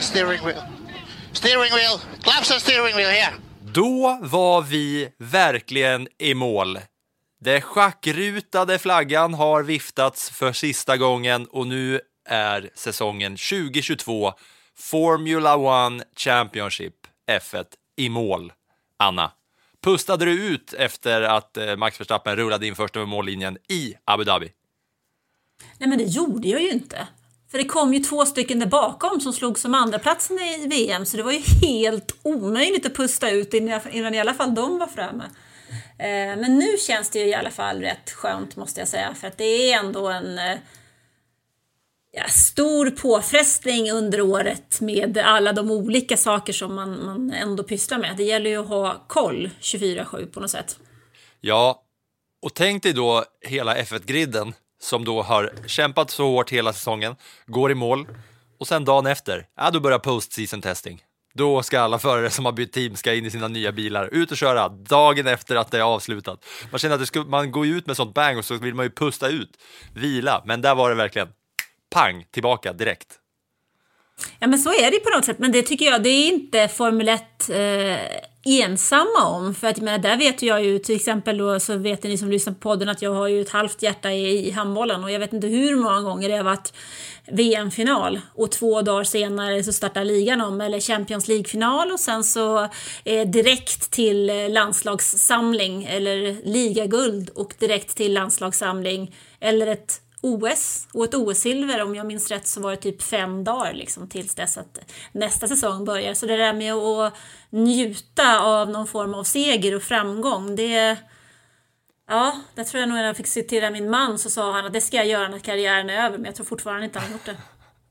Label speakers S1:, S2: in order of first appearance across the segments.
S1: steering wheel. Steering wheel, claps and steering wheel here.
S2: Då var vi verkligen i mål. Den schackrutade flaggan har viftats för sista gången och nu är säsongen 2022 Formula One Championship F1 i mål. Anna, pustade du ut efter att eh, Max Verstappen rullade in först över mållinjen i Abu Dhabi?
S3: Nej men det gjorde jag ju inte. För det kom ju två stycken där bakom som slog som andraplatsen i VM så det var ju helt omöjligt att pusta ut innan, i alla fall de var framme. Eh, men nu känns det ju i alla fall rätt skönt måste jag säga för att det är ändå en eh, ja, stor påfrestning under året med alla de olika saker som man, man ändå pysslar med. Det gäller ju att ha koll 24-7 på något sätt.
S2: Ja, och tänk dig då hela F1-griden som då har kämpat så hårt hela säsongen, går i mål och sen dagen efter, ja då börjar post-season testing. Då ska alla förare som har bytt team ska in i sina nya bilar, ut och köra dagen efter att det är avslutat. Man känner att det ska, man går ut med sånt bang och så vill man ju pusta ut, vila, men där var det verkligen pang tillbaka direkt.
S3: Ja men så är det på något sätt, men det tycker jag, det är inte Formel 1 eh, ensamma om. För att jag menar, där vet jag ju till exempel då, så vet ni som lyssnar på podden att jag har ju ett halvt hjärta i, i handbollen och jag vet inte hur många gånger det har varit VM-final och två dagar senare så startar ligan om eller Champions League-final och sen så eh, direkt till landslagssamling eller ligaguld och direkt till landslagssamling eller ett OS och ett OS-silver om jag minns rätt så var det typ fem dagar liksom tills dess att nästa säsong börjar. Så det där med att njuta av någon form av seger och framgång det Ja, det tror jag nog när jag fick citera min man så sa han att det ska jag göra när karriären är över men jag tror fortfarande inte han har gjort det.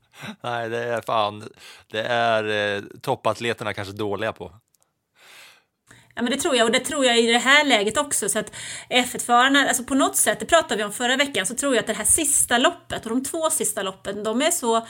S2: Nej, det är fan, det är eh, toppatleterna kanske dåliga på.
S3: Ja men det tror jag och det tror jag i det här läget också så att F1-förarna, alltså på något sätt, det pratade vi om förra veckan, så tror jag att det här sista loppet och de två sista loppen, de är så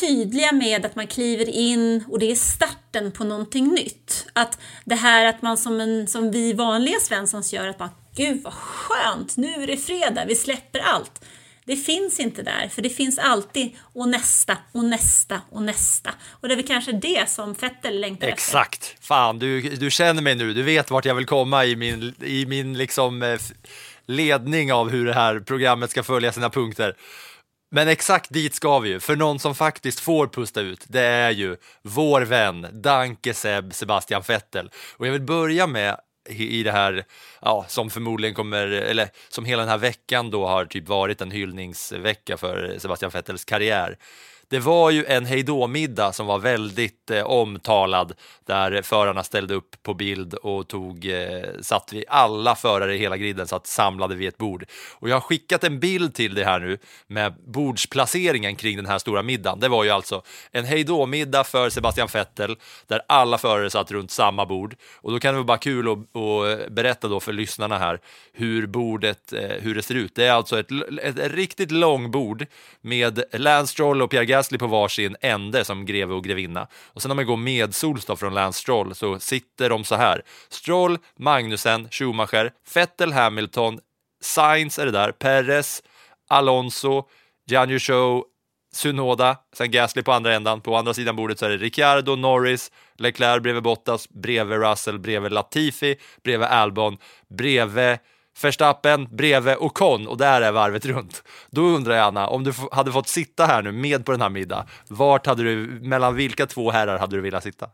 S3: tydliga med att man kliver in och det är starten på någonting nytt. Att det här att man som, en, som vi vanliga Svenssons gör, att bara gud vad skönt, nu är det fredag, vi släpper allt. Det finns inte där, för det finns alltid och nästa och nästa och nästa. Och det är väl kanske det som Fettel längtar efter.
S2: Exakt. Fan, du, du känner mig nu. Du vet vart jag vill komma i min, i min liksom, eh, ledning av hur det här programmet ska följa sina punkter. Men exakt dit ska vi ju, för någon som faktiskt får pusta ut, det är ju vår vän, Danke Seb, Sebastian Vettel. Och jag vill börja med i det här, ja, som förmodligen kommer, eller som hela den här veckan då har typ varit en hyllningsvecka för Sebastian Vettels karriär. Det var ju en hejdå-middag som var väldigt eh, omtalad där förarna ställde upp på bild och tog, eh, satt vi alla förare i hela griden satt samlade vid ett bord. Och jag har skickat en bild till det här nu med bordsplaceringen kring den här stora middagen. Det var ju alltså en hejdå-middag för Sebastian Vettel där alla förare satt runt samma bord. Och då kan det vara bara kul att, att berätta då för lyssnarna här hur bordet, eh, hur det ser ut. Det är alltså ett, ett, riktigt långbord med Lance Stroll och Pierre Gasly på varsin ände som greve och grevinna. Och sen om man går medsols då från Lance Stroll så sitter de så här. Stroll, Magnussen, Schumacher, Vettel, Hamilton, Sainz är det där, Perez, Alonso, Jian Show, Sunoda, sen Gasly på andra ändan. På andra sidan bordet så är det Ricciardo, Norris, Leclerc bredvid Bottas, bredvid Russell, bredvid Latifi, bredvid Albon, bredvid Verstappen bredvid Ocon och där är varvet runt. Då undrar jag Anna, om du hade fått sitta här nu med på den här middagen, vart hade du, mellan vilka två herrar hade du velat sitta?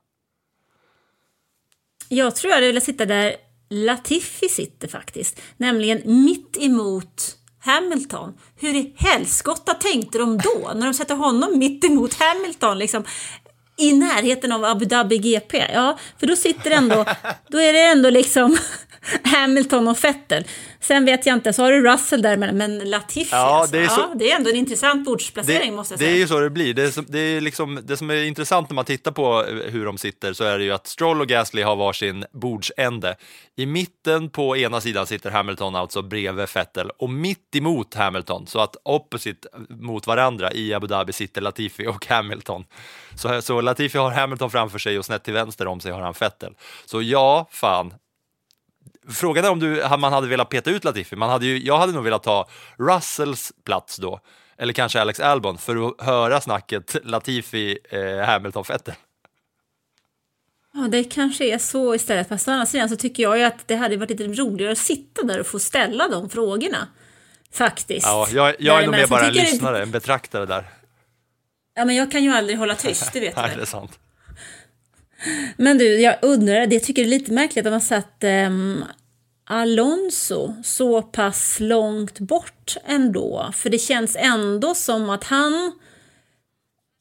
S3: Jag tror jag hade velat sitta där Latifi sitter faktiskt. Nämligen mitt emot Hamilton. Hur i helskotta tänkte de då? När de sätter honom mitt emot Hamilton liksom. I närheten av Abu Dhabi GP. Ja, för då sitter ändå, då är det ändå liksom Hamilton och Vettel. Sen vet jag inte, så har du Russell där men, men Latifi
S2: Ja,
S3: alltså.
S2: det är så-
S3: ja, det är ändå en intressant bordsplacering måste jag
S2: det
S3: säga.
S2: är ju så det blir. Det, är det, är liksom, det som är intressant när man tittar på eh, hur de sitter så är det ju att Stroll och Gasly har varsin bordsände. I mitten på ena sidan sitter Hamilton alltså bredvid Vettel och mitt emot Hamilton, så att opposite mot varandra i Abu Dhabi sitter Latifi och Hamilton. Så, så Latifi har Hamilton framför sig och snett till vänster om sig har han Vettel. Så ja, fan, Frågan är om du, man hade velat peta ut Latifi. Man hade ju, jag hade nog velat ta Russells plats då, eller kanske Alex Albon, för att höra snacket Latifi, eh, Hamilton, Vettel.
S3: Ja, det kanske är så istället. Fast å andra sidan så tycker jag ju att det hade varit lite roligare att sitta där och få ställa de frågorna. Faktiskt.
S2: Ja, jag, jag är nog mer bara en lyssnare, en betraktare där.
S3: Ja, men jag kan ju aldrig hålla tyst, det vet du väl.
S2: det är sant.
S3: Men du, jag undrar, det tycker det är lite märkligt att man satt um, Alonso så pass långt bort ändå. För det känns ändå som att han...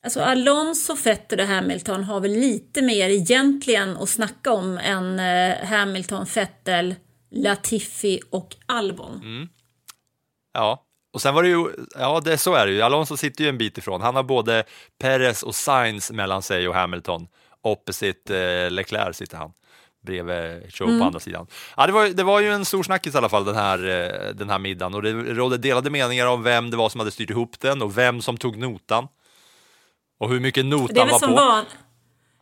S3: Alltså Alonso, Vettel och Hamilton har väl lite mer egentligen att snacka om än eh, Hamilton, Vettel, Latifi och Albon.
S2: Ja, och sen var det ju, ja det, så är det ju, Alonso sitter ju en bit ifrån. Han har både Perez och Sainz mellan sig och Hamilton. Opposite eh, Leclerc sitter han bredvid Show på andra sidan. Ja, det, var, det var ju en stor snackis i alla fall den här, eh, den här middagen och det rådde delade meningar om vem det var som hade styrt ihop den och vem som tog notan. Och hur mycket notan var på.
S3: van...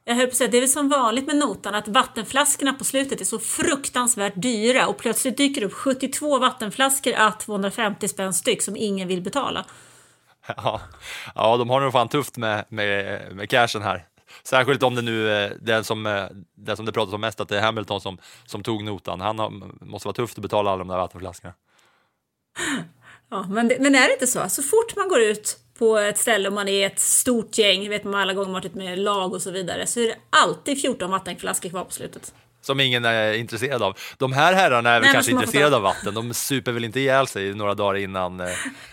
S3: Jag höll på att säga, det är väl som vanligt med notan att vattenflaskorna på slutet är så fruktansvärt dyra och plötsligt dyker det upp 72 vattenflaskor à 250 spänn styck som ingen vill betala.
S2: Ja, ja, de har nog fan tufft med, med, med cashen här. Särskilt om det nu är den som, eh, den som det pratas om mest, att det är Hamilton som, som tog notan. Han har, måste vara tufft att betala alla de där vattenflaskorna.
S3: Ja, men, det, men är det inte så? Så fort man går ut på ett ställe och man är ett stort gäng, vet man alla gånger man har varit med lag och så vidare, så är det alltid 14 vattenflaskor kvar på slutet.
S2: Som ingen är intresserad av. De här herrarna är väl
S3: Nej,
S2: kanske intresserade av vatten. De super väl inte ihjäl sig några dagar innan eh,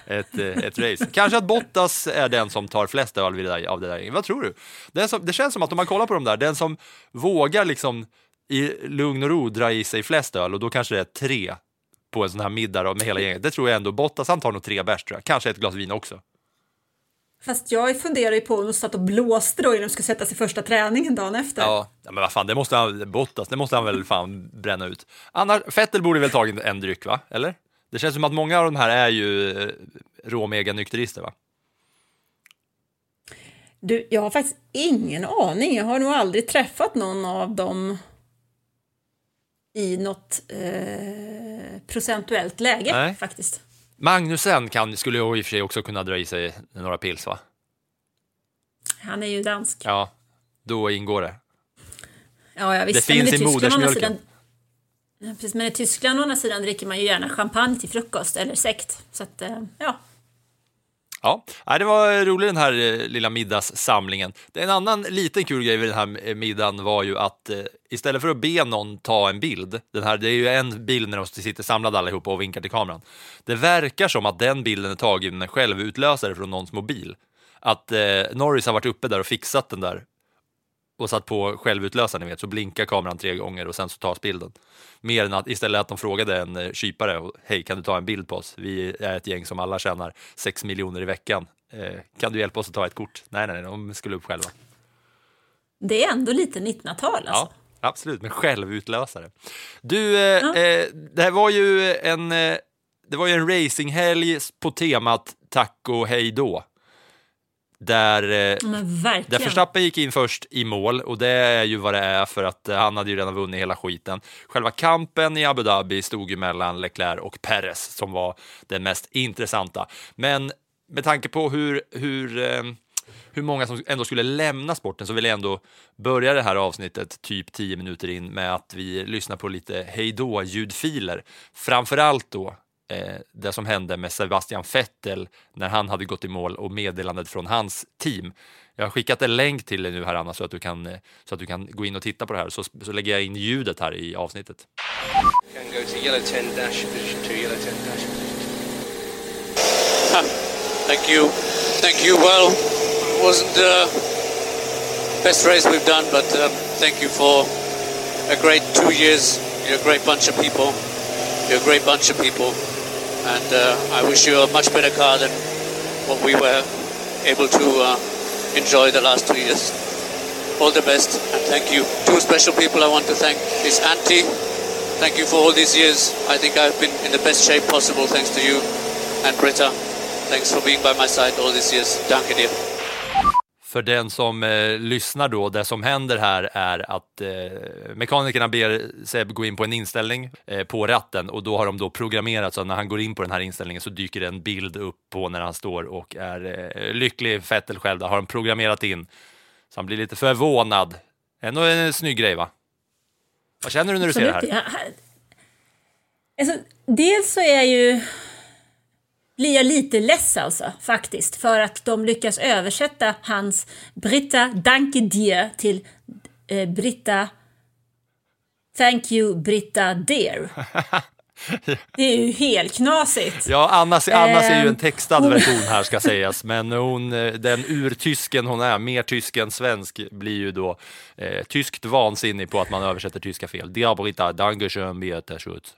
S2: ett, eh, ett race. Kanske att Bottas är den som tar flest öl av det där. Vad tror du? Som, det känns som att om man kollar på de där, den som vågar liksom i lugn och ro dra i sig flest öl och då kanske det är tre på en sån här middag med hela gänget. Det tror jag ändå. Bottas han tar nog tre bärs tror jag. Kanske ett glas vin också.
S3: Fast jag funderar ju på om de satt och blåste då innan de ska sätta sig första träningen dagen efter.
S2: Ja, men vad fan, det måste han, Bottas, det måste han väl fan bränna ut. Annars, Vettel borde väl tagit en dryck, va? Eller? Det känns som att många av de här är ju eh, råmega nykterister, va?
S3: Du, jag har faktiskt ingen aning. Jag har nog aldrig träffat någon av dem i något eh, procentuellt läge
S2: Nej.
S3: faktiskt.
S2: Magnusen kan, skulle ju i och för sig också kunna dra i sig några pils, va?
S3: Han är ju dansk.
S2: Ja, då ingår det.
S3: Ja, ja visst.
S2: Det finns
S3: men
S2: i
S3: andra
S2: modersmjölken.
S3: precis, men i Tyskland å andra sidan dricker man ju gärna champagne till frukost eller sekt. Så att, eh, ja.
S2: Ja, det var roligt den här eh, lilla middagssamlingen. En annan liten kul grej vid den här eh, middagen var ju att eh, istället för att be någon ta en bild, den här, det är ju en bild när de sitter samlade allihopa och vinkar till kameran. Det verkar som att den bilden är tagen med en självutlösare från någons mobil. Att eh, Norris har varit uppe där och fixat den där och satt på självutlösaren, ni vet, så blinkar kameran tre gånger och sen så tas bilden. Mer än att istället att de frågade en eh, kypare, och, hej kan du ta en bild på oss? Vi är ett gäng som alla tjänar 6 miljoner i veckan. Eh, kan du hjälpa oss att ta ett kort? Nej, nej, nej, de skulle upp själva.
S3: Det är ändå lite 1900-tal alltså.
S2: Ja, absolut, med självutlösare. Du, eh, eh, det här var ju en, eh, det var ju en racinghelg på temat tack och hej då. Där eh, Där. Verstappen gick in först i mål och det är ju vad det är för att eh, han hade ju redan vunnit hela skiten. Själva kampen i Abu Dhabi stod ju mellan Leclerc och Perez som var den mest intressanta. Men med tanke på hur, hur, eh, hur många som ändå skulle lämna sporten så vill jag ändå börja det här avsnittet typ 10 minuter in med att vi lyssnar på lite hejdå ljudfiler. Framförallt då det som hände med Sebastian Vettel när han hade gått i mål och meddelandet från hans team. Jag har skickat en länk till dig nu här Anna så att du kan, eh, så att du kan gå in och titta på det här så, så lägger jag in ljudet här i avsnittet.
S4: Can go to yellow 10 dash position 2, yellow 10 dash position
S5: Thank you. Thank you. Well, it wasn't the best race we've done, but um, thank you for a great two years. You're a great bunch of people. You're a great bunch of people. And uh, I wish you a much better car than what we were able to uh, enjoy the last two years. All the best and thank you. Two special people I want to thank is Auntie. Thank you for all these years. I think I've been in the best shape possible thanks to you. And Britta, thanks for being by my side all these years. Danke dir.
S2: För den som eh, lyssnar då, det som händer här är att eh, mekanikerna ber Seb gå in på en inställning eh, på ratten och då har de då programmerat så att när han går in på den här inställningen så dyker det en bild upp på när han står och är eh, lycklig. Fettel själv där har de programmerat in så han blir lite förvånad. Ändå en snygg grej va? Vad känner du när du ser det här?
S3: Ja. Alltså, dels så är jag ju blir jag lite less alltså, faktiskt, för att de lyckas översätta hans Britta Danke dir till eh, Britta Thank you Britta dear. Det är ju helt knasigt.
S2: Ja, Anna, Anna ser ju en
S3: Ehm,
S2: textad version här ska sägas, men hon, eh, den urtysken hon är, mer tysk än svensk, blir ju då eh, tyskt vansinnig på att man översätter tyska fel. Dia Britta, Dankeschön, Beate Schutz.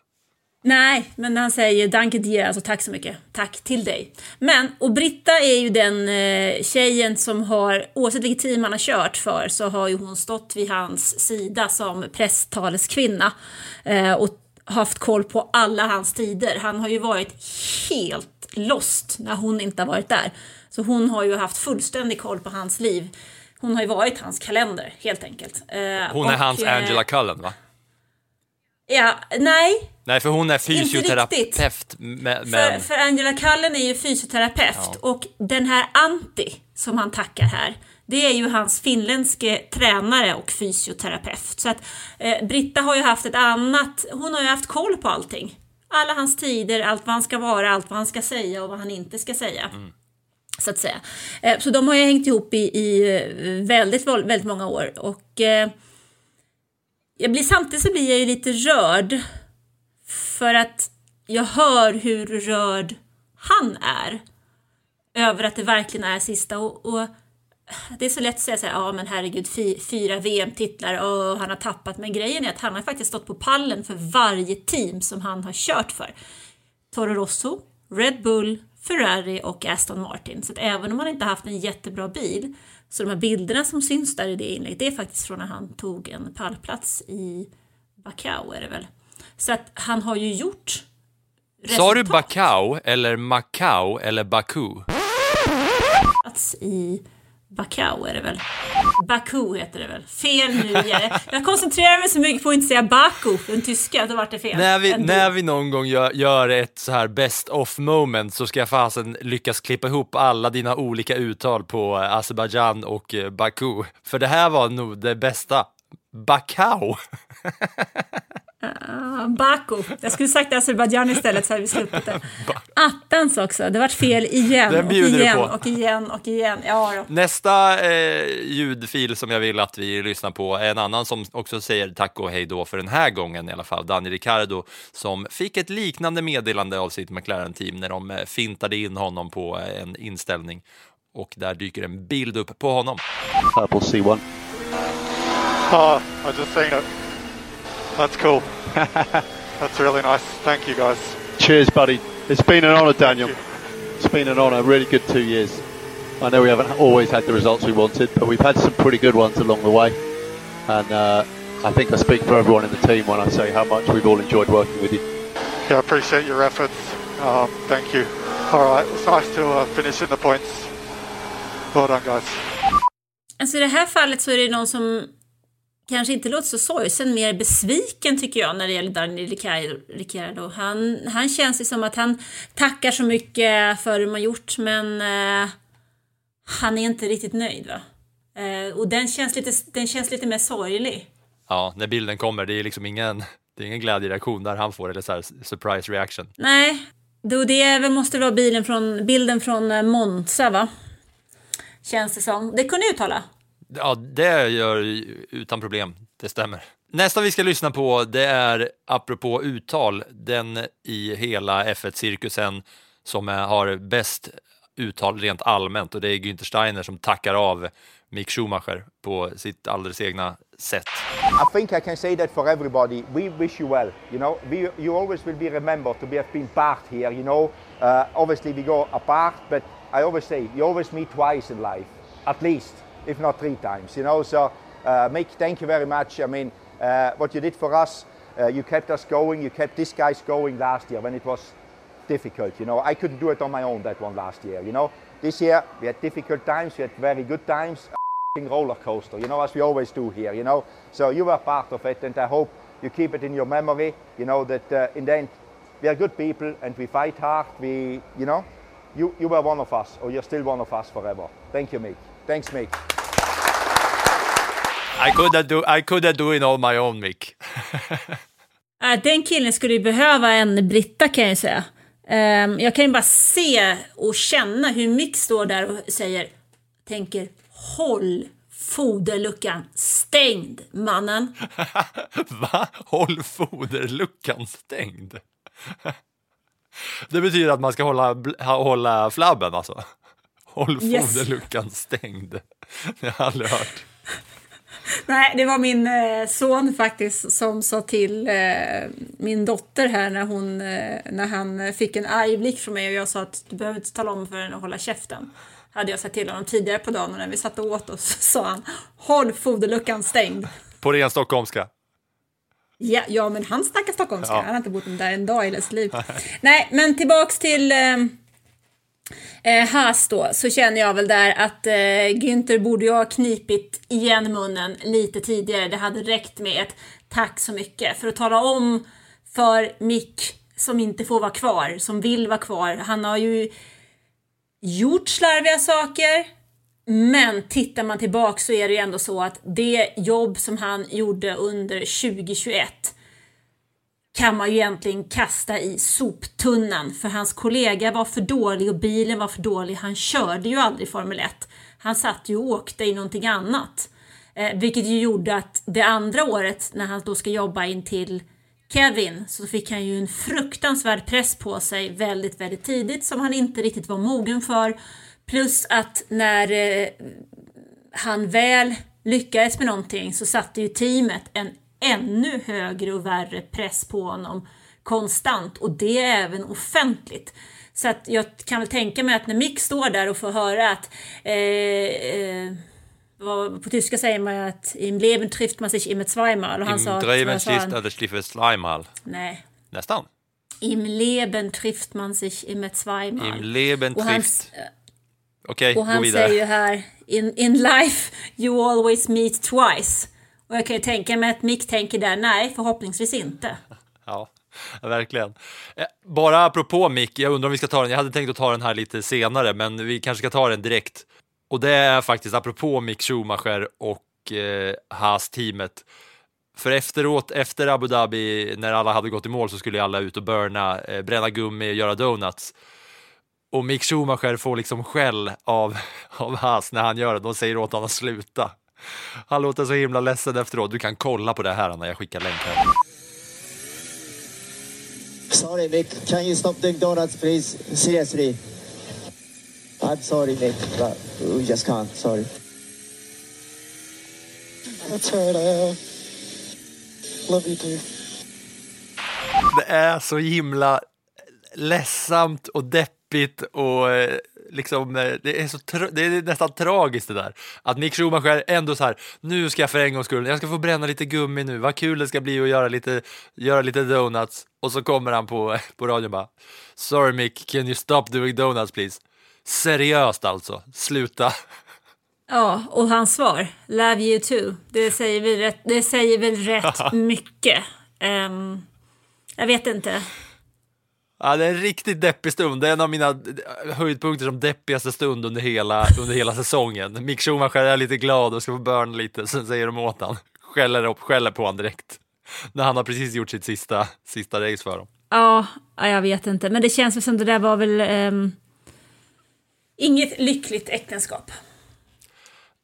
S3: Nej, men han säger danke dir, alltså tack så mycket. Tack till dig. Men, och Britta är ju den eh, tjejen som har, oavsett vilket team han har kört för, så har ju hon stått vid hans sida som presstaleskvinna eh, och haft koll på alla hans tider. Han har ju varit helt lost när hon inte har varit där. Så hon har ju haft fullständig koll på hans liv. Hon har ju varit hans kalender, helt enkelt. Eh,
S2: Hon är
S3: och,
S2: hans
S3: eh,
S2: Angela Cullen, va?
S3: Ja, nej,
S2: Nej, för hon är fysioterapeut. Men,
S3: För, för Angela Cullen är ju fysioterapeut och den här Antti som han tackar här, det är ju hans finländske tränare och fysioterapeut. Så att eh, Britta har ju haft ett annat, hon har ju haft koll på allting. Alla hans tider, allt vad han ska vara, allt vad han ska säga och vad han inte ska säga. Så att säga. Eh, så de har ju hängt ihop i, i eh, väldigt, väldigt många år och eh, jag blir, samtidigt så blir jag ju lite rörd för att jag hör hur rörd han är över att det verkligen är sista och, och det är så lätt att säga så här, ja men herregud, fy, fyra VM-titlar och han har tappat. Men grejen är att han har faktiskt stått på pallen för varje team som han har kört för. Toro Rosso, Red Bull, Ferrari och Aston Martin. Så att även om han inte haft en jättebra bil, så de här bilderna som syns där i det inlägget, det är faktiskt från när han tog en pallplats i Bacau är det väl. Så att han har ju gjort
S2: sa du
S3: resultat.
S2: Bacau eller Macau eller Baku?
S3: plats i Baku är det väl? Baku heter det väl? Fel nu. Jag koncentrerar mig så mycket på att inte säga Baku, den tyska, då vart det fel.
S2: När vi, när vi någon gång gör, gör ett så här best of moment så ska jag fasen lyckas klippa ihop alla dina olika uttal på eh, Azerbaijan och eh, Baku. För det här var nog det bästa. Bacau.
S3: Ah, Baku. Jag skulle sagt Azerbajdzjan istället så hade vi sluppit det. Attans också, det vart fel igen
S2: Den
S3: och igen och igen och igen. Ja, då.
S2: Nästa eh, ljudfil som jag vill att vi lyssnar på är en annan som också säger tack och hej då för den här gången i alla fall. Daniel Ricciardo som fick ett liknande meddelande av sitt McLaren-team när de eh, fintade in honom på eh, en inställning och där dyker en bild upp på honom.
S6: Purple C1.
S7: Oh, I just. That's cool. That's really nice. Thank you guys.
S6: Cheers, buddy. It's been an honour, Daniel. It's been an honour. Really good two years. I know we haven't always had the results we wanted, but we've had some pretty good ones along the way. And uh, I think I speak for everyone in the team when I say how much we've all enjoyed working with you.
S7: Yeah, I appreciate your efforts. Um, thank you. All right, it's nice to uh, finish in the points. Well done, guys.
S3: Alltså i det här fallet så är det någon som kanske inte låter så sorgsen, mer besviken tycker jag när det gäller Daniel Ricciardo-. Han, han känns ju som att han tackar så mycket för det man gjort, men eh, han är inte riktigt nöjd va? Eh, och den känns, lite, den känns lite mer sorglig.
S2: Ja, när bilden kommer, det är liksom ingen, det är ingen glädjereaktion där han får, eller så här surprise reaction.
S3: Nej, då det måste vara bilen från, bilden från eh, Monza va? Känns det som. Det kunde uttala.
S2: Ja, det gör utan problem, det stämmer. Nästa vi ska lyssna på, det är apropå uttal, den i hela F1-cirkusen som är, har bäst uttal rent allmänt och det är Günther Steiner som tackar av Mick Schumacher på sitt alldeles egna sätt.
S8: I think I can say that for everybody. We wish you well. You know, we, you always will be remembered to be have been part here. You know, uh, obviously we go apart, but I always say you always meet twice in life, at least, if not three times. You know, so uh, Mick, thank you very much. I mean, uh, what you did for us, uh, you kept us going. You kept these guys going last year when it was difficult. You know, I couldn't do it on my own that one last year. You know, this year we had difficult times. We had very good times. A roller coaster. You know, as we always do here. You know, so you were part of it, and I hope you keep it in your memory. You know that uh, in the end we are good people and we fight hard. We, you know, you you were one of us, or you're still one of us forever. Thank you, Mick. Thanks, Mick.
S2: I could do, I could have do it on my own, Mick.
S3: Äh, Den killen skulle ju behöva en Britta kan jag ju säga. Ehm, jag kan ju bara se och känna hur Mick står där och säger, tänker håll foderluckan stängd mannen.
S2: Va? Håll foderluckan stängd? Det betyder att man ska hålla, hålla flabben alltså? Håll
S3: Yes.
S2: foderluckan stängd. Det har jag aldrig hört.
S3: Nej, det var min eh, son faktiskt som sa till eh, min dotter här när, hon, eh, när han fick en arg blick från mig och jag sa att du behöver inte tala om för henne att hålla käften. Hade jag sagt till honom tidigare på dagen och när vi satt och åt oss så sa han håll foderluckan stängd.
S2: På ren stockholmska.
S3: Ja, ja men han snackar stockholmska.
S2: Ja.
S3: Han har inte bott där en dag i hela sitt liv. Nej, men tillbaks till eh, Haas då, så känner jag väl där att eh, Günther borde ju ha knipit igen munnen lite tidigare. Det hade räckt med ett tack så mycket för att tala om för Mick som inte får vara kvar, som vill vara kvar. Han har ju gjort slarviga saker, men tittar man tillbaka så är det ju ändå så att det jobb som han gjorde under 2021 kan man ju egentligen kasta i soptunnan för hans kollega var för dålig och bilen var för dålig. Han körde ju aldrig Formel 1. Han satt ju och åkte i någonting annat. Eh, vilket ju gjorde att det andra året när han då ska jobba in till Kevin så fick han ju en fruktansvärd press på sig väldigt, väldigt tidigt som han inte riktigt var mogen för. Plus att när eh, han väl lyckades med någonting så satte ju teamet en ännu högre och värre press på honom konstant och det är även offentligt. Så att jag kan väl tänka mig att när Mick står där och får höra att eh, eh, på tyska säger man att im Leben trifft man sich immer zweimal och han
S2: Im
S3: sa
S2: sist
S3: han?
S2: eller Stiefel Slimal.
S3: Nej.
S2: Nästan.
S3: Im Leben trifft man sich immer zweimal.
S2: Im Leben
S3: Och
S2: trifft. Okej,
S3: Och
S2: gå
S3: han säger ju här, in, in life you always meet twice. Och jag kan ju tänka mig att Mick tänker där, nej förhoppningsvis inte.
S2: Ja, verkligen. Eh, bara apropå Mick, jag undrar om vi ska ta den. Jag hade tänkt att ta den här lite senare, men vi kanske ska ta den direkt. Och det är faktiskt apropå Mick Schumacher och eh, Haas-teamet. För efteråt, efter Abu Dhabi, när alla hade gått i mål så skulle ju alla ut och burna, eh, bränna gummi och göra donuts. Och Mick Schumacher får liksom skäll av, av Haas när han gör det. De säger åt honom att sluta. Han låter så himla ledsen efteråt. Du kan kolla på det här när jag skickar länk här.
S9: Sorry, Mick. Can you stop doing donuts, please? Seriously. I'm sorry, Mick, but we just can't. Sorry.
S10: That's all right, I love you too.
S2: Det är så himla ledsamt och deppigt och eh, liksom, eh, det är, så det är nästan tragiskt det där. Att Mick Schumacher ändå så här, nu ska jag för en gångs skull, jag ska få bränna lite gummi nu, vad kul det ska bli att göra lite, göra lite donuts. Och så kommer han på, på radion bara, sorry Mick, can you stop doing donuts please? Seriöst alltså, sluta.
S3: Ja, och hans svar, love you too, det säger väl rätt, det säger väl rätt mycket. Ehm, jag vet inte.
S2: Ja, det är en riktigt deppig stund. Det är en av mina höjdpunkter som deppigaste stund under hela, under hela säsongen. Mick Schumacher är lite glad och ska få burna lite, sen säger de åt han. Skäller, upp, skäller på honom direkt. När han har precis gjort sitt sista, sista race för dem.
S3: Ja, jag vet inte. Men det känns som det där var väl um, inget lyckligt äktenskap.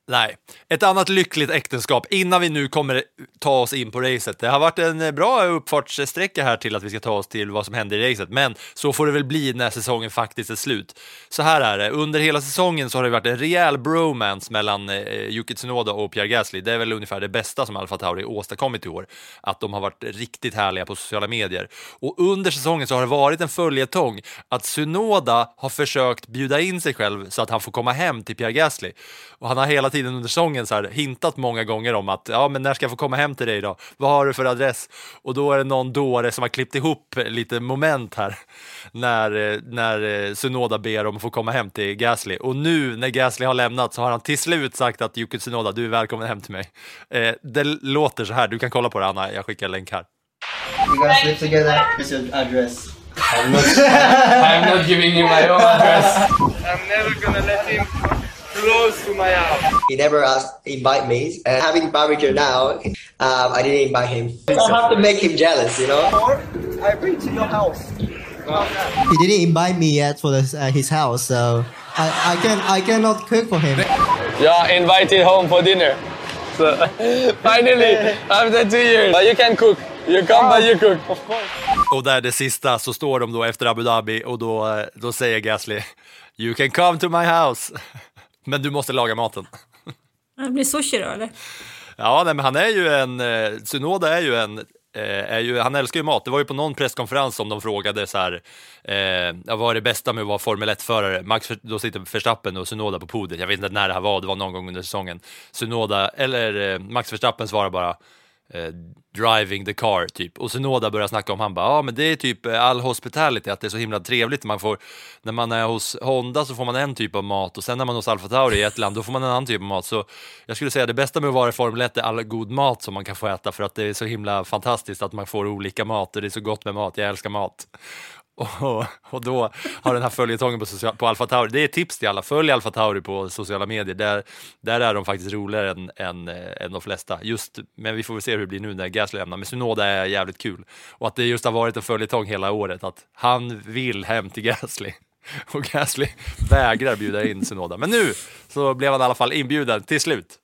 S2: Nej, ett annat lyckligt äktenskap innan vi nu kommer ta oss in på racet. Det har varit en eh, bra uppfartssträcka här till att vi ska ta oss till vad som händer i racet, men så får det väl bli när säsongen faktiskt är slut. Så här är det, under hela säsongen så har det varit en rejäl bromance mellan eh, Yuki Tsunoda och Pierre Gasly. Det är väl ungefär det bästa som Alfa Tauri åstadkommit i år, att de har varit riktigt härliga på sociala medier. Och under säsongen så har det varit en följetong att Tsunoda har försökt bjuda in sig själv så att han får komma hem till Pierre Gasly. Och han har hela tiden under säsongen så här, hintat många gånger om att ja, men när ska jag få komma hem till dig då? Vad har du för adress? Och då är det någon dåre som har klippt ihop lite moment här när, när Sunoda ber om att få komma hem till Gasly. Och nu när Gasly har lämnat så har han till slut sagt att Yuki Tsunoda, du är välkommen hem till mig. Eh, det låter så här, du kan kolla på det Anna, jag skickar en länk här.
S11: You guys live together with your address.
S12: I'm not, I'm not giving you my own address.
S4: I'm never gonna let him close to my house.
S11: He never asked invite me. And having barbecue now, um, I didn't invite him. I have to make him jealous, you know.
S9: I bring to your house. He didn't invite me yet for this, uh, his house, so I, I can I cannot cook for him.
S12: You're invited home for dinner. So finally, after two years, but you can cook. You come but you cook. Of course.
S2: Och där det sista så står de då efter Abu Dhabi och då, då säger Gasly You can come to my house. Men du måste laga maten.
S3: Det blir sushi då eller?
S2: Ja, nej, men han är ju en, eh, Tsunoda är ju en Eh, är ju, han älskar ju mat. Det var ju på någon presskonferens som de frågade så här, eh, vad är det bästa med att vara Formel 1-förare? Max, då sitter Verstappen och Sunoda på podiet. Jag vet inte när det här var, det var någon gång under säsongen. Sunoda, eller eh, Max Verstappen svarar bara eh, driving the car typ. Och Sunoda börjar snacka om, han bara, ja men det är typ eh, all hospitality, att det är så himla trevligt. Man får, när man är hos Honda så får man en typ av mat och sen när man är hos Alfa Tauri i ett land, då får man en annan typ av mat. Så jag skulle säga det bästa med att vara i Formel 1 är all god mat som man kan få äta för att det är så himla fantastiskt att man får olika mat och det är så gott med mat, jag älskar mat. Och, och då har den här följetongen på, social, på Alfa Tauri, det är ett tips till alla, följ Alfa Tauri på sociala medier, där, där är de faktiskt roligare än, än, eh, än de flesta. Just, men vi får väl se hur det blir nu när Gasly lämnar, men Sunoda är jävligt kul. Och att det just har varit en följetong hela året, att han vill hem till Gasly. Och Gasly vägrar bjuda in Sunoda. Men nu så blev han i alla fall inbjuden till slut.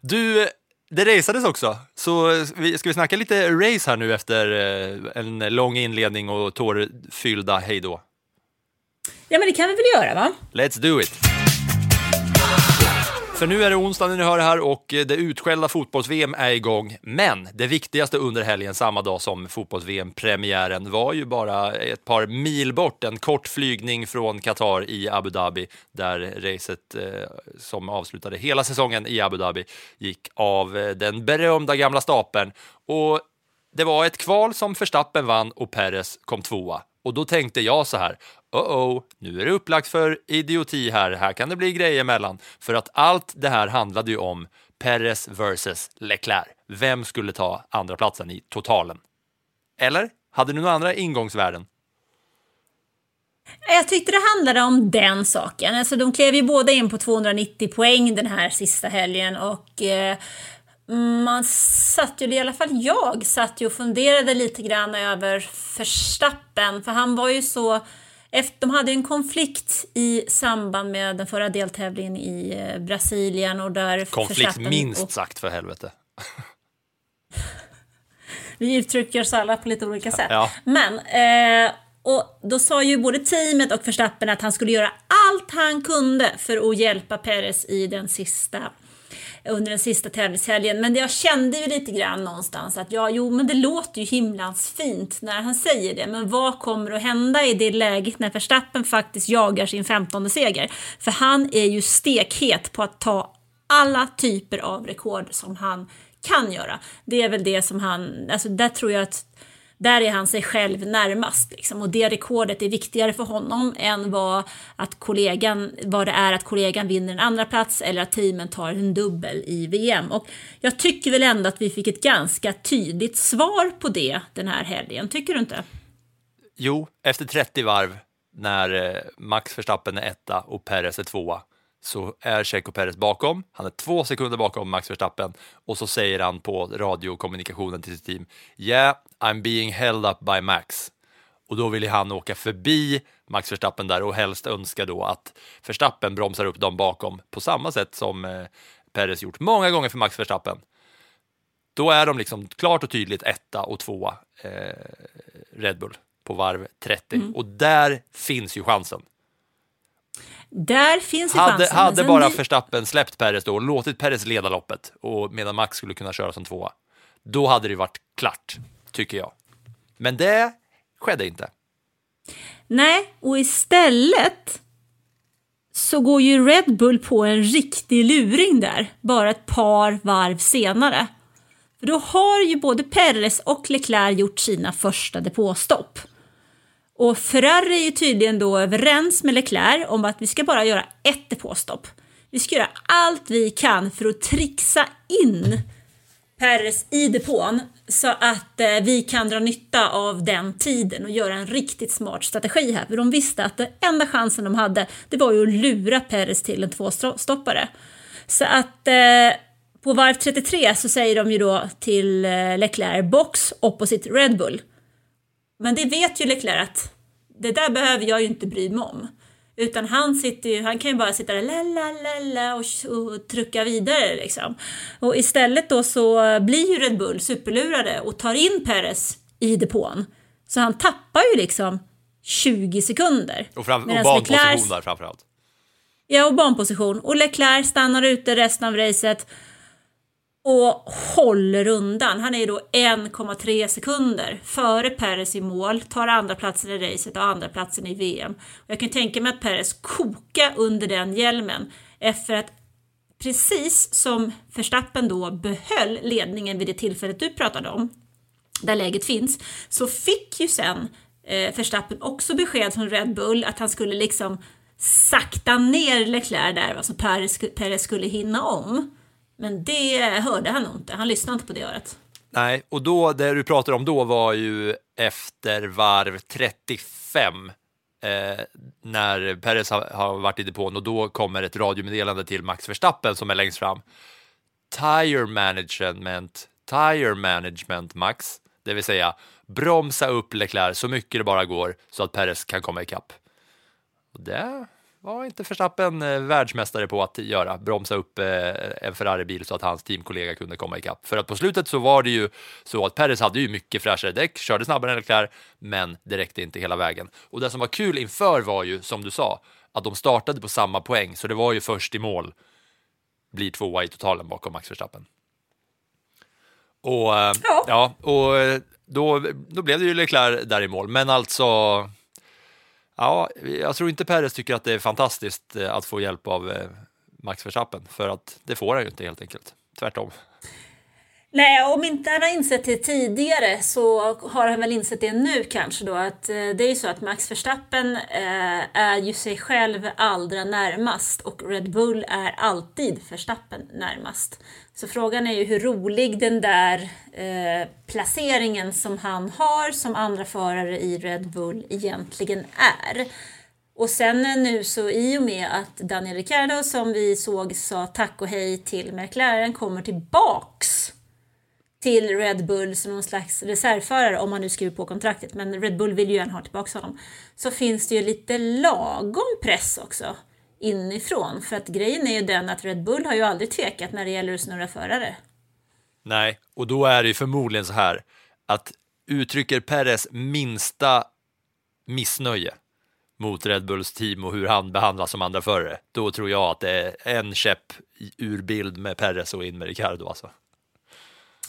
S2: Du, det raceades också, så ska vi snacka lite race här nu efter en lång inledning och tårfyllda hejdå?
S3: Ja, men det kan vi väl göra, va?
S2: Let's do it! För nu är det onsdag när ni hör det här och eh, det utskällda fotbolls-VM är igång. Men det viktigaste under helgen, samma dag som fotbolls-VM-premiären, var ju bara ett par mil bort. En kort flygning från Qatar i Abu Dhabi, där racet eh, som avslutade hela säsongen i Abu Dhabi gick av eh, den berömda gamla stapeln. Och det var ett kval som Verstappen vann och Perez kom tvåa. Och då tänkte jag så här, oh, oh nu är det upplagt för idioti här, här kan det bli grejer emellan. För att allt det här handlade ju om Perez versus Leclerc. Vem skulle ta andra platsen i totalen? Eller? Hade du några andra ingångsvärden?
S3: Jag tyckte det handlade om den saken. Alltså, de klev ju båda in på 290 poäng den här sista helgen och eh, man satt ju, i alla fall jag, satt ju och funderade lite grann över Verstappen, för han var ju så efter, de hade en konflikt i samband med den förra deltävlingen i eh, Brasilien och där
S2: Konflikt minst och, sagt för helvete.
S3: vi uttrycker oss alla på lite olika sätt.
S2: Ja.
S3: Men, eh, och då sa ju både teamet och Verstappen att han skulle göra allt han kunde för att hjälpa Perez i den sista under den sista tävlingshelgen. Men jag kände ju lite grann någonstans att ja, jo, men det låter ju himlans fint när han säger det. Men vad kommer att hända i det läget när Verstappen faktiskt jagar sin femtonde seger? För han är ju stekhet på att ta alla typer av rekord som han kan göra. Det är väl det som han, alltså där tror jag att där är han sig själv närmast. Liksom. Och det rekordet är viktigare för honom än vad, att kollegan, vad det är att kollegan vinner en andra plats eller att teamen tar en dubbel i VM. Och jag tycker väl ändå att vi fick ett ganska tydligt svar på det den här helgen. Tycker du inte?
S2: Jo, efter 30 varv när eh, Max Verstappen är etta och Perez är tvåa så är Checo Perez bakom. Han är två sekunder bakom Max Verstappen och så säger han på radiokommunikationen till sitt team Yeah, I'm being held up by Max. Och då vill han åka förbi Max Verstappen där och helst önska då att Verstappen bromsar upp dem bakom på samma sätt som eh, Perez gjort många gånger för Max Verstappen. Då är de liksom klart och tydligt etta och tvåa eh, Red Bull på varv 30
S3: Mm.
S2: och där finns ju chansen.
S3: Där finns ju
S2: Hade,
S3: chansen.
S2: hade bara
S3: blir-
S2: Verstappen släppt Perez då och låtit Perez leda loppet och medan Max skulle kunna köra som tvåa, då hade det varit klart, tycker jag. Men det skedde inte.
S3: Nej, och istället så går ju Red Bull på en riktig luring där, bara ett par varv senare. För då har ju både Perez och Leclerc gjort sina första depåstopp. Och Ferrari är ju tydligen då överens med Leclerc om att vi ska bara göra ett depåstopp. Vi ska göra allt vi kan för att trixa in Perez i depån så att eh, vi kan dra nytta av den tiden och göra en riktigt smart strategi här. För de visste att den enda chansen de hade det var ju att lura Perez till en tvåstoppare. Så att eh, på varv 33 så säger de ju då till eh, Leclerc box opposite Red Bull. Men det vet ju Leclerc att det där behöver jag ju inte bry mig om. Utan han, sitter ju, han kan ju bara sitta där la, la, la, la, och, och trycka vidare. Liksom. Och istället då så blir ju Red Bull superlurade och tar in Perez i depån. Så han tappar ju liksom 20 sekunder.
S2: Och, fram, och banposition
S3: Leclerc-
S2: där framförallt.
S3: Ja, och banposition. Och Leclerc stannar ute resten av racet och håller undan. Han är ju då 1,3 sekunder före Perez i mål, tar andra platsen i racet och andra platsen i VM. Jag kan tänka mig att Perez kokar under den hjälmen efter att precis som Verstappen då behöll ledningen vid det tillfället du pratade om, där läget finns, så fick ju sen eh, Verstappen också besked från Red Bull att han skulle liksom sakta ner Leclerc där, alltså Perez, Perez skulle hinna om. Men det hörde han nog inte, han lyssnade inte på det örat.
S2: Nej, och då, det du pratade om då var ju efter varv 35 eh, när Perez har, har varit i depån och då kommer ett radiomeddelande till Max Verstappen som är längst fram. Tire management, tire management Max, det vill säga bromsa upp Leclerc så mycket det bara går så att Perez kan komma ikapp. Och det var inte Verstappen eh, världsmästare på att göra, bromsa upp eh, en Ferrari-bil så att hans teamkollega kunde komma ikapp. För att på slutet så var det ju så att Perez hade ju mycket fräschare däck, körde snabbare än Leclerc, men det räckte inte hela vägen. Och det som var kul inför var ju, som du sa, att de startade på samma poäng, så det var ju först i mål, blir tvåa i totalen bakom Max Verstappen. Och, eh, ja. och eh, då, då blev det ju Leclerc där i mål, men alltså Ja, jag tror inte Perez tycker att det är fantastiskt eh, att få hjälp av eh, Max Verstappen, för att det får han ju inte helt enkelt. Tvärtom.
S3: Nej, om inte han har insett det tidigare så har han väl insett det nu kanske då att eh, det är ju så att Max Verstappen eh, är ju sig själv allra närmast och Red Bull är alltid Verstappen närmast. Så frågan är ju hur rolig den där eh, placeringen som han har som andra förare i Red Bull egentligen är. Och sen nu så i och med att Daniel Ricciardo som vi såg sa tack och hej till McLaren kommer tillbaks till Red Bull som någon slags reservförare om han nu skriver på kontraktet. Men Red Bull vill ju gärna ha tillbaka honom. Så finns det ju lite lagom press också inifrån. För att grejen är ju den att Red Bull har ju aldrig tvekat när det gäller att snurra förare.
S2: Nej, och då är det ju förmodligen så här att uttrycker Perez minsta missnöje mot Red Bulls team och hur han behandlas som andra förare, då tror jag att det är en käpp ur bild med Perez och in med Ricardo alltså.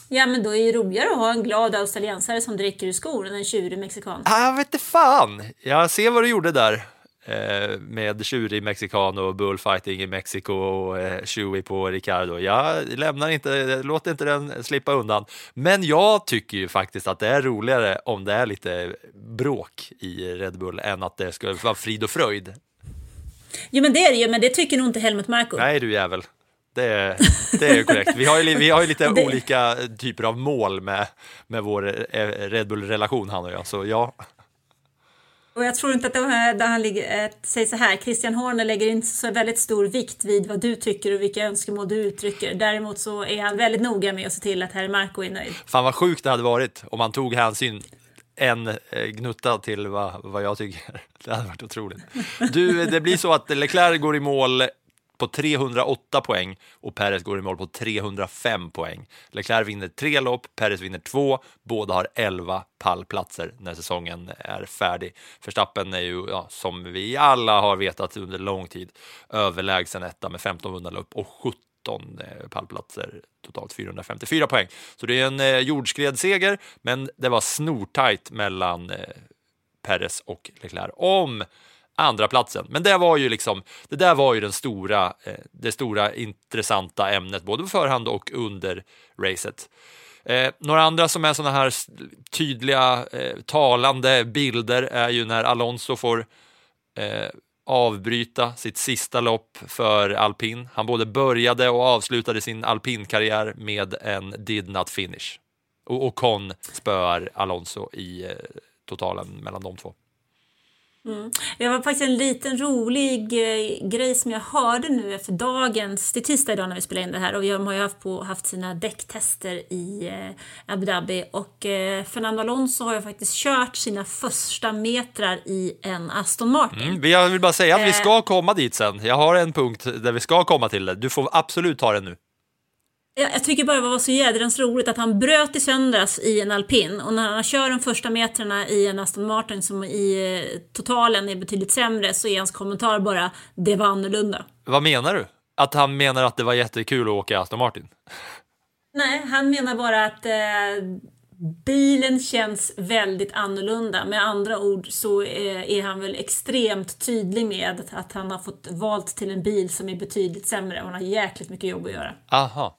S3: Ja men då är det roligare att ha en glad australiensare som dricker ur skor än en tjurig mexikan.
S2: Ah, jag vet inte fan, jag ser vad du gjorde där eh, med tjurig mexikan och bullfighting i Mexiko och eh, tjurig på Ricardo. Jag lämnar inte, låter inte den slippa undan. Men jag tycker ju faktiskt att det är roligare om det är lite bråk i Red Bull än att det ska vara frid och fröjd.
S3: Jo men det är det ju, men det tycker nog inte Helmut Marko.
S2: Nej du jävel. Det är, det är korrekt. Vi har ju, vi har ju lite
S3: Det-
S2: olika typer av mål med, med vår eh, Red Bull-relation han och jag, så ja.
S3: Och jag tror inte att det där han ligger, äh, säger så här, Christian Horner lägger inte så väldigt stor vikt vid vad du tycker och vilka önskemål du uttrycker. Däremot så är han väldigt noga med att se till att Harry Marko är nöjd.
S2: Fan vad sjukt det hade varit om man tog hänsyn en eh, gnutta till vad, vad jag tycker. Det hade varit otroligt. Du, det blir så att Leclerc går i mål på 308 poäng och Perez går i mål på 305 poäng. Leclerc vinner tre lopp, Perez vinner två. Båda har 11 pallplatser när säsongen är färdig. Förstappen är ju, ja, som vi alla har vetat under lång tid, överlägsen etta med 15 vunna lopp och 17 eh, pallplatser, totalt 454 poäng. Så det är en eh, jordskredsseger, men det var snortajt mellan eh, Perez och Leclerc om andra platsen. Men det var ju liksom, det där var ju den stora, eh, det stora intressanta ämnet både på förhand och under racet. Eh, några andra som är sådana här tydliga, eh, talande bilder är ju när Alonso får eh, avbryta sitt sista lopp för alpin. Han både började och avslutade sin alpinkarriär med en did not finish. Och Ocon spöar Alonso i eh, totalen mellan de två.
S3: Mm. Det var faktiskt en liten rolig eh, grej som jag hörde nu efter dagens, det är tisdag idag när vi spelar in det här och de har ju haft, på, haft sina däcktester i eh, Abu Dhabi och eh, Fernando Alonso har ju faktiskt kört sina första metrar i en Aston Martin.
S2: Mm, jag vill bara säga att vi ska komma dit sen. Jag har en punkt där vi ska komma till det. Du får absolut ta den nu.
S3: Jag, tycker bara det var så jädrans roligt att han bröt i söndags i en alpin och när han kör de första metrarna i en Aston Martin som i eh, totalen är betydligt sämre så är hans kommentar bara det var annorlunda.
S2: Vad menar du? Att han menar att det var jättekul att åka Aston Martin?
S3: Nej, han menar bara att eh, bilen känns väldigt annorlunda. Med andra ord så eh, är han väl extremt tydlig med att han har fått valt till en bil som är betydligt sämre och han har jäkligt mycket jobb att göra.
S2: Aha.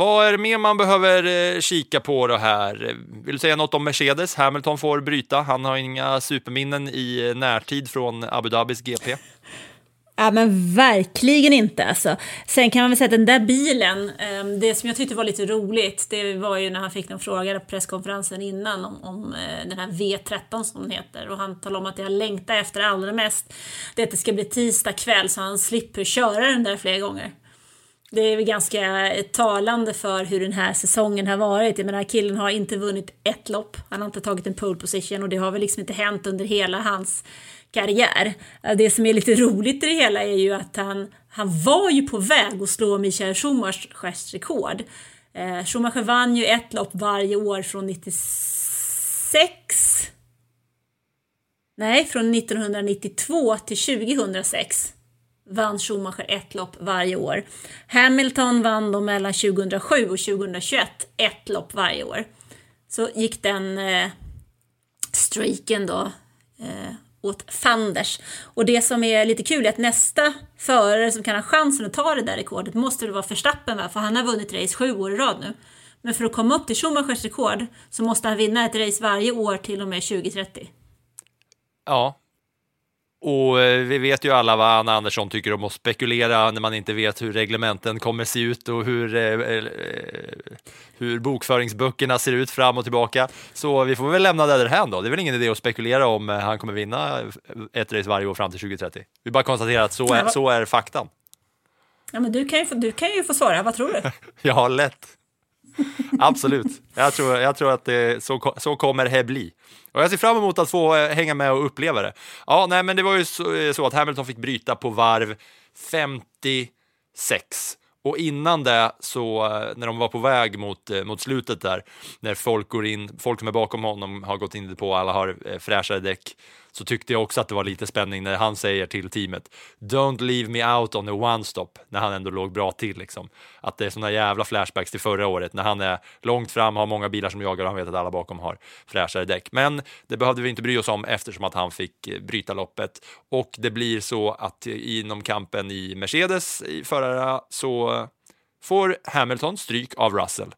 S2: Vad är det mer man behöver eh, kika på då här? Vill du säga något om Mercedes? Hamilton får bryta. Han har inga superminnen i eh, närtid från Abu Dhabis GP.
S3: Ja men verkligen inte alltså. Sen kan man väl säga att den där bilen, ehm, det som jag tyckte var lite roligt, det var ju när han fick en fråga på presskonferensen innan om, om eh, den här V13 som den heter. Och han talade om att det han längtar efter allra mest, det är att det ska bli tisdag kväll så han slipper köra den där flera gånger. Det är väl ganska talande för hur den här säsongen har varit. Jag menar, killen har inte vunnit ett lopp. Han har inte tagit en pole position och det har väl liksom inte hänt under hela hans karriär. Det som är lite roligt i det hela är ju att han, han var ju på väg att slå Michael Schumachers rekord. Eh, Schumacher vann ju ett lopp varje år från 96. Nej, från 1992 till 2006 vann Schumacher ett lopp varje år. Hamilton vann då mellan 2007 och 2021 ett lopp varje år. Så gick den eh, streaken då eh, åt fanders. Och det som är lite kul är att nästa förare som kan ha chansen att ta det där rekordet måste det vara Verstappen va? För han har vunnit race sju år i rad nu. Men för att komma upp till Schumachers rekord så måste han vinna ett race varje år till och med 2030.
S2: Ja. Och eh, vi vet ju alla vad Anna Andersson tycker om att spekulera när man inte vet hur reglementen kommer se ut och hur, eh, eh, hur bokföringsböckerna ser ut fram och tillbaka. Så vi får väl lämna det därhän då. Det är väl ingen idé att spekulera om eh, han kommer vinna ett race varje år fram till 2030. Vi bara konstaterar att så är, så är faktan.
S3: Ja, men du kan ju få, du kan ju få svara, vad tror du?
S2: Ja, lätt. Absolut. Jag tror, jag tror att det, så, så kommer det bli. Och jag ser fram emot att få eh, hänga med och uppleva det. Ja, nej, men det var ju så, eh, så att Hamilton fick bryta på varv 56. Och innan det, så eh, när de var på väg mot, mot slutet där, när folk går in, folk som är bakom honom har gått in på, alla har fräschare däck, så tyckte jag också att det var lite spänning när han säger till teamet Don't leave me out on a one stop när han ändå låg bra till. Liksom. Att det är såna jävla flashbacks till förra året när han är långt fram, har många bilar som jagar och han vet att alla bakom har fräschare däck. Men det behövde vi inte bry oss om eftersom att han fick eh, bryta loppet och det blir så att eh, inom kampen i Mercedes i förra så får Hamilton stryk av Russell.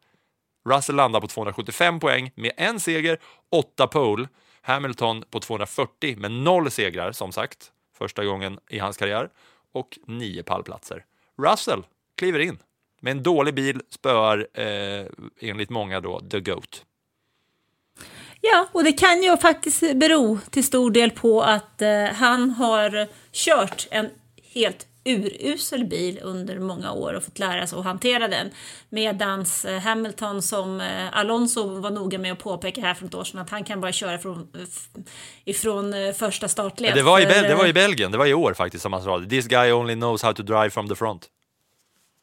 S2: Russell landar på 275 poäng med en seger, åtta pole. Hamilton på 240 med noll segrar, som sagt, första gången i hans karriär, och nio pallplatser. Russell kliver in med en dålig bil, spöar eh, enligt många då the GOAT.
S3: Ja, och det kan ju faktiskt bero till stor del på att eh, han har kört en helt urusel bil under många år och fått lära sig att hantera den. Medans eh, Hamilton som eh, Alonso var noga med att påpeka här för ett år sedan att han kan bara köra från, ifrån eh, första startled.
S2: Det var, i Bel det var i Belgien, det var i år faktiskt som han sa This guy only knows how to drive from the front.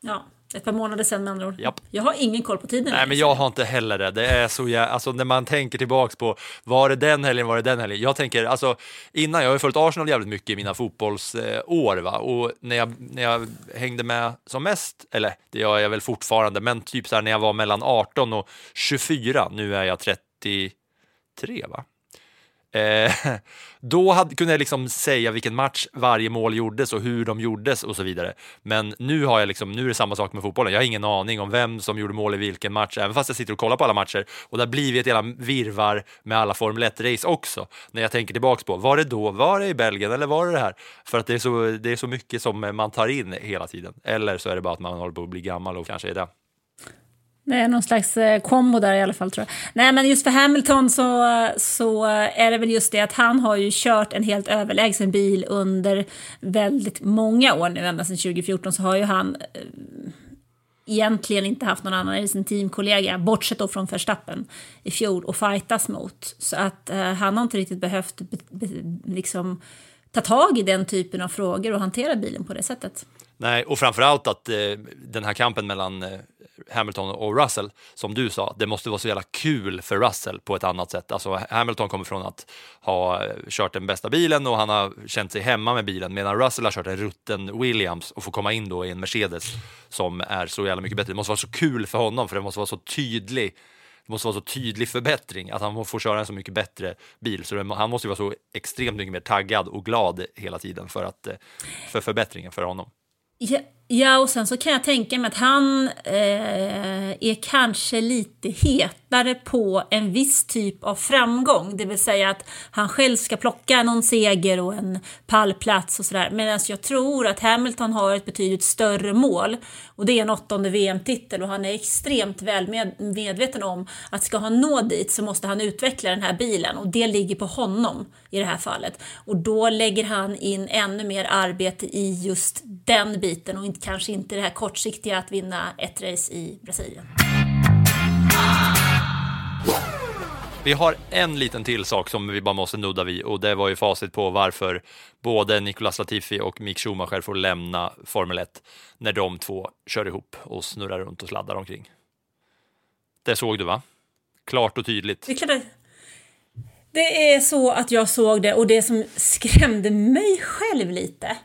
S3: Ja, ett par månader sedan med andra ord.
S2: Japp.
S3: Jag har ingen koll på tiden.
S2: Nej, men jag har inte heller det. Det är så jä... alltså när man tänker tillbaks på var det den helgen, var det den helgen? Jag tänker alltså innan, jag har ju följt Arsenal jävligt mycket i mina fotbollsår va och när jag, när jag hängde med som mest, eller det gör jag väl fortfarande, men typ så här när jag var mellan 18 och 24, nu är jag 33 va? Eh, då hade, kunde jag liksom säga vilken match varje mål gjordes och hur de gjordes och så vidare. Men nu, har jag liksom, nu är det samma sak med fotbollen. Jag har ingen aning om vem som gjorde mål i vilken match, även fast jag sitter och kollar på alla matcher. Och det har blivit ett jävla virvar med alla Formel 1-race också. När jag tänker tillbaks på, var det då, var det i Belgien eller var det det här? För att det är, så, det är så mycket som man tar in hela tiden. Eller så är det bara att man håller på att bli gammal och kanske är det.
S3: Det är någon slags eh, kombo där i alla fall tror jag. Nej men just för Hamilton så, så är det väl just det att han har ju kört en helt överlägsen bil under väldigt många år nu, ända sedan 2014 så har ju han eh, egentligen inte haft någon annan i sin teamkollega, bortsett då från Verstappen i fjol, och fightas mot. Så att eh, han har inte riktigt behövt be, be, liksom ta tag i den typen av frågor och hantera bilen på det sättet.
S2: Nej, och framförallt att eh, den här kampen mellan eh, Hamilton och Russell, som du sa, det måste vara så jävla kul för Russell på ett annat sätt. Alltså Hamilton kommer från att ha eh, kört den bästa bilen och han har känt sig hemma med bilen medan Russell har kört en rutten Williams och får komma in då i en Mercedes som är så jävla mycket bättre. Det måste vara så kul för honom för det måste vara så tydlig det måste vara så tydlig förbättring att han får köra en så mycket bättre bil. Så det, han måste vara så extremt mycket mer taggad och glad hela tiden för, att, eh, för förbättringen för honom.
S3: Ja, ja, och sen så kan jag tänka mig att han eh, är kanske lite hetare på en viss typ av framgång. Det vill säga att han själv ska plocka någon seger och en pallplats och sådär. Medan jag tror att Hamilton har ett betydligt större mål. Och det är en åttonde VM-titel och han är extremt väl med, medveten om att ska han nå dit så måste han utveckla den här bilen. Och det ligger på honom i det här fallet. Och då lägger han in ännu mer arbete i just den biten och inte, kanske inte det här kortsiktiga att vinna ett race i Brasilien.
S2: Vi har en liten till sak som vi bara måste nudda vid och det var ju facit på varför både Nicolas Latifi och Mick Schumacher får lämna Formel 1 när de två kör ihop och snurrar runt och sladdar omkring. Det såg du va? Klart och tydligt.
S3: Det är, klart det är så att jag såg det och det som skrämde mig själv lite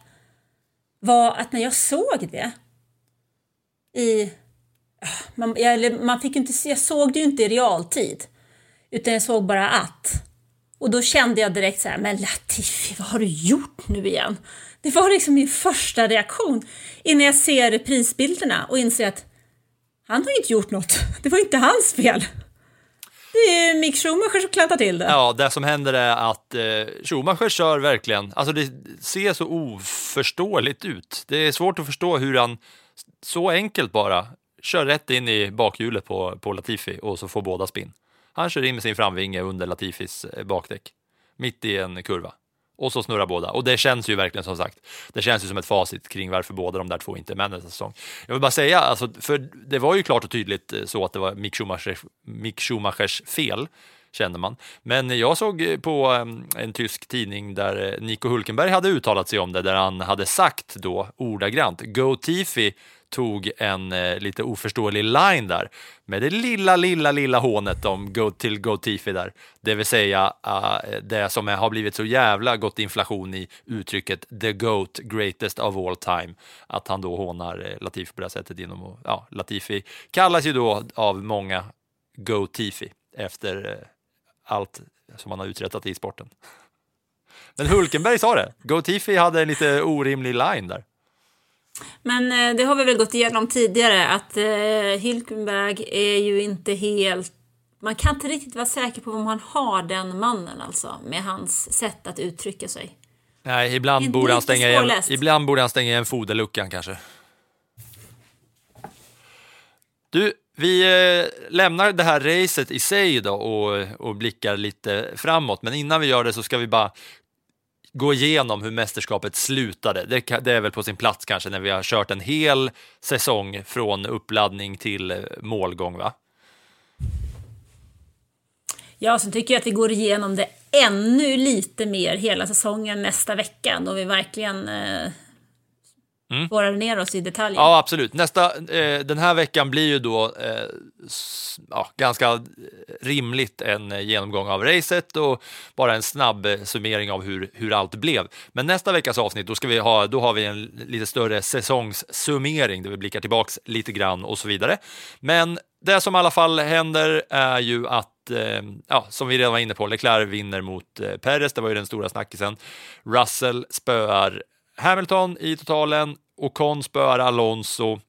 S3: var att när jag såg det i... Ah, man, jag, man fick inte, jag såg det ju inte i realtid, utan jag såg bara att. Och då kände jag direkt så här, men Latifi, vad har du gjort nu igen? Det var liksom min första reaktion innan jag ser reprisbilderna och inser att han har inte gjort något. Det var inte hans fel. Det är Mick Schumacher som klantar till det.
S2: Ja, det som händer är att eh, Schumacher kör verkligen, alltså det ser så oförståeligt ut. Det är svårt att förstå hur han så enkelt bara kör rätt in i bakhjulet på, på Latifi och så får båda spinn. Han kör in med sin framvinge under Latifis eh, bakdäck, mitt i en kurva. Och så snurrar båda. Och det känns ju verkligen som sagt, det känns ju som ett facit kring varför båda de där två inte är med nästa säsong. Jag vill bara säga, alltså, för det var ju klart och tydligt eh, så att det var Mick Schumachers, Mick Schumachers fel kände man. Men jag såg eh, på ehm, en tysk tidning där eh, Nico Hulkenberg hade uttalat sig om det, där han hade sagt då ordagrant Go Tifi tog en eh, lite oförståelig line där med det lilla, lilla, lilla hånet om go till Gotifi där. Det vill säga uh, det som har blivit så jävla gott inflation i uttrycket the GOAT, greatest of all time. Att han då hånar eh, Latifi på det här sättet genom att, ja, Latifi kallas ju då av många Gotifi efter eh, allt som han har uträttat i sporten. Men Hulkenberg sa det. Gotifi hade en lite orimlig line där.
S3: Men eh, det har vi väl gått igenom tidigare att eh, Hülkenberg är ju inte helt... Man kan inte riktigt vara säker på om man har den mannen alltså, med hans sätt att uttrycka sig.
S2: Nej, ibland, borde han, stänga igen, ibland borde han stänga igen foderluckan kanske. Du, vi eh, lämnar det här racet i sig då och, och blickar lite framåt, men innan vi gör det så ska vi bara gå igenom hur mästerskapet slutade. Det, det, är väl på sin plats kanske när vi har kört en hel säsong från uppladdning till eh, målgång, va?
S3: Ja, så tycker jag att vi går igenom det ännu lite mer hela säsongen nästa vecka då vi verkligen eh, mm. borrar ner oss i detaljer.
S2: Ja, absolut. Nästa, eh, den här veckan blir ju då eh, ja, ganska rimligt en eh, genomgång av racet och bara en snabb eh, summering av hur, hur allt blev. Men nästa veckas avsnitt, då, ska vi ha, då har vi en lite större säsongssummering där vi blickar tillbaks lite grann och så vidare. Men det som i alla fall händer är ju att eh, ja, som vi redan var inne på, Leclerc vinner mot eh, Perez, det var ju den stora snackisen. Russell spöar Hamilton i totalen, Ocon spöar Alonso.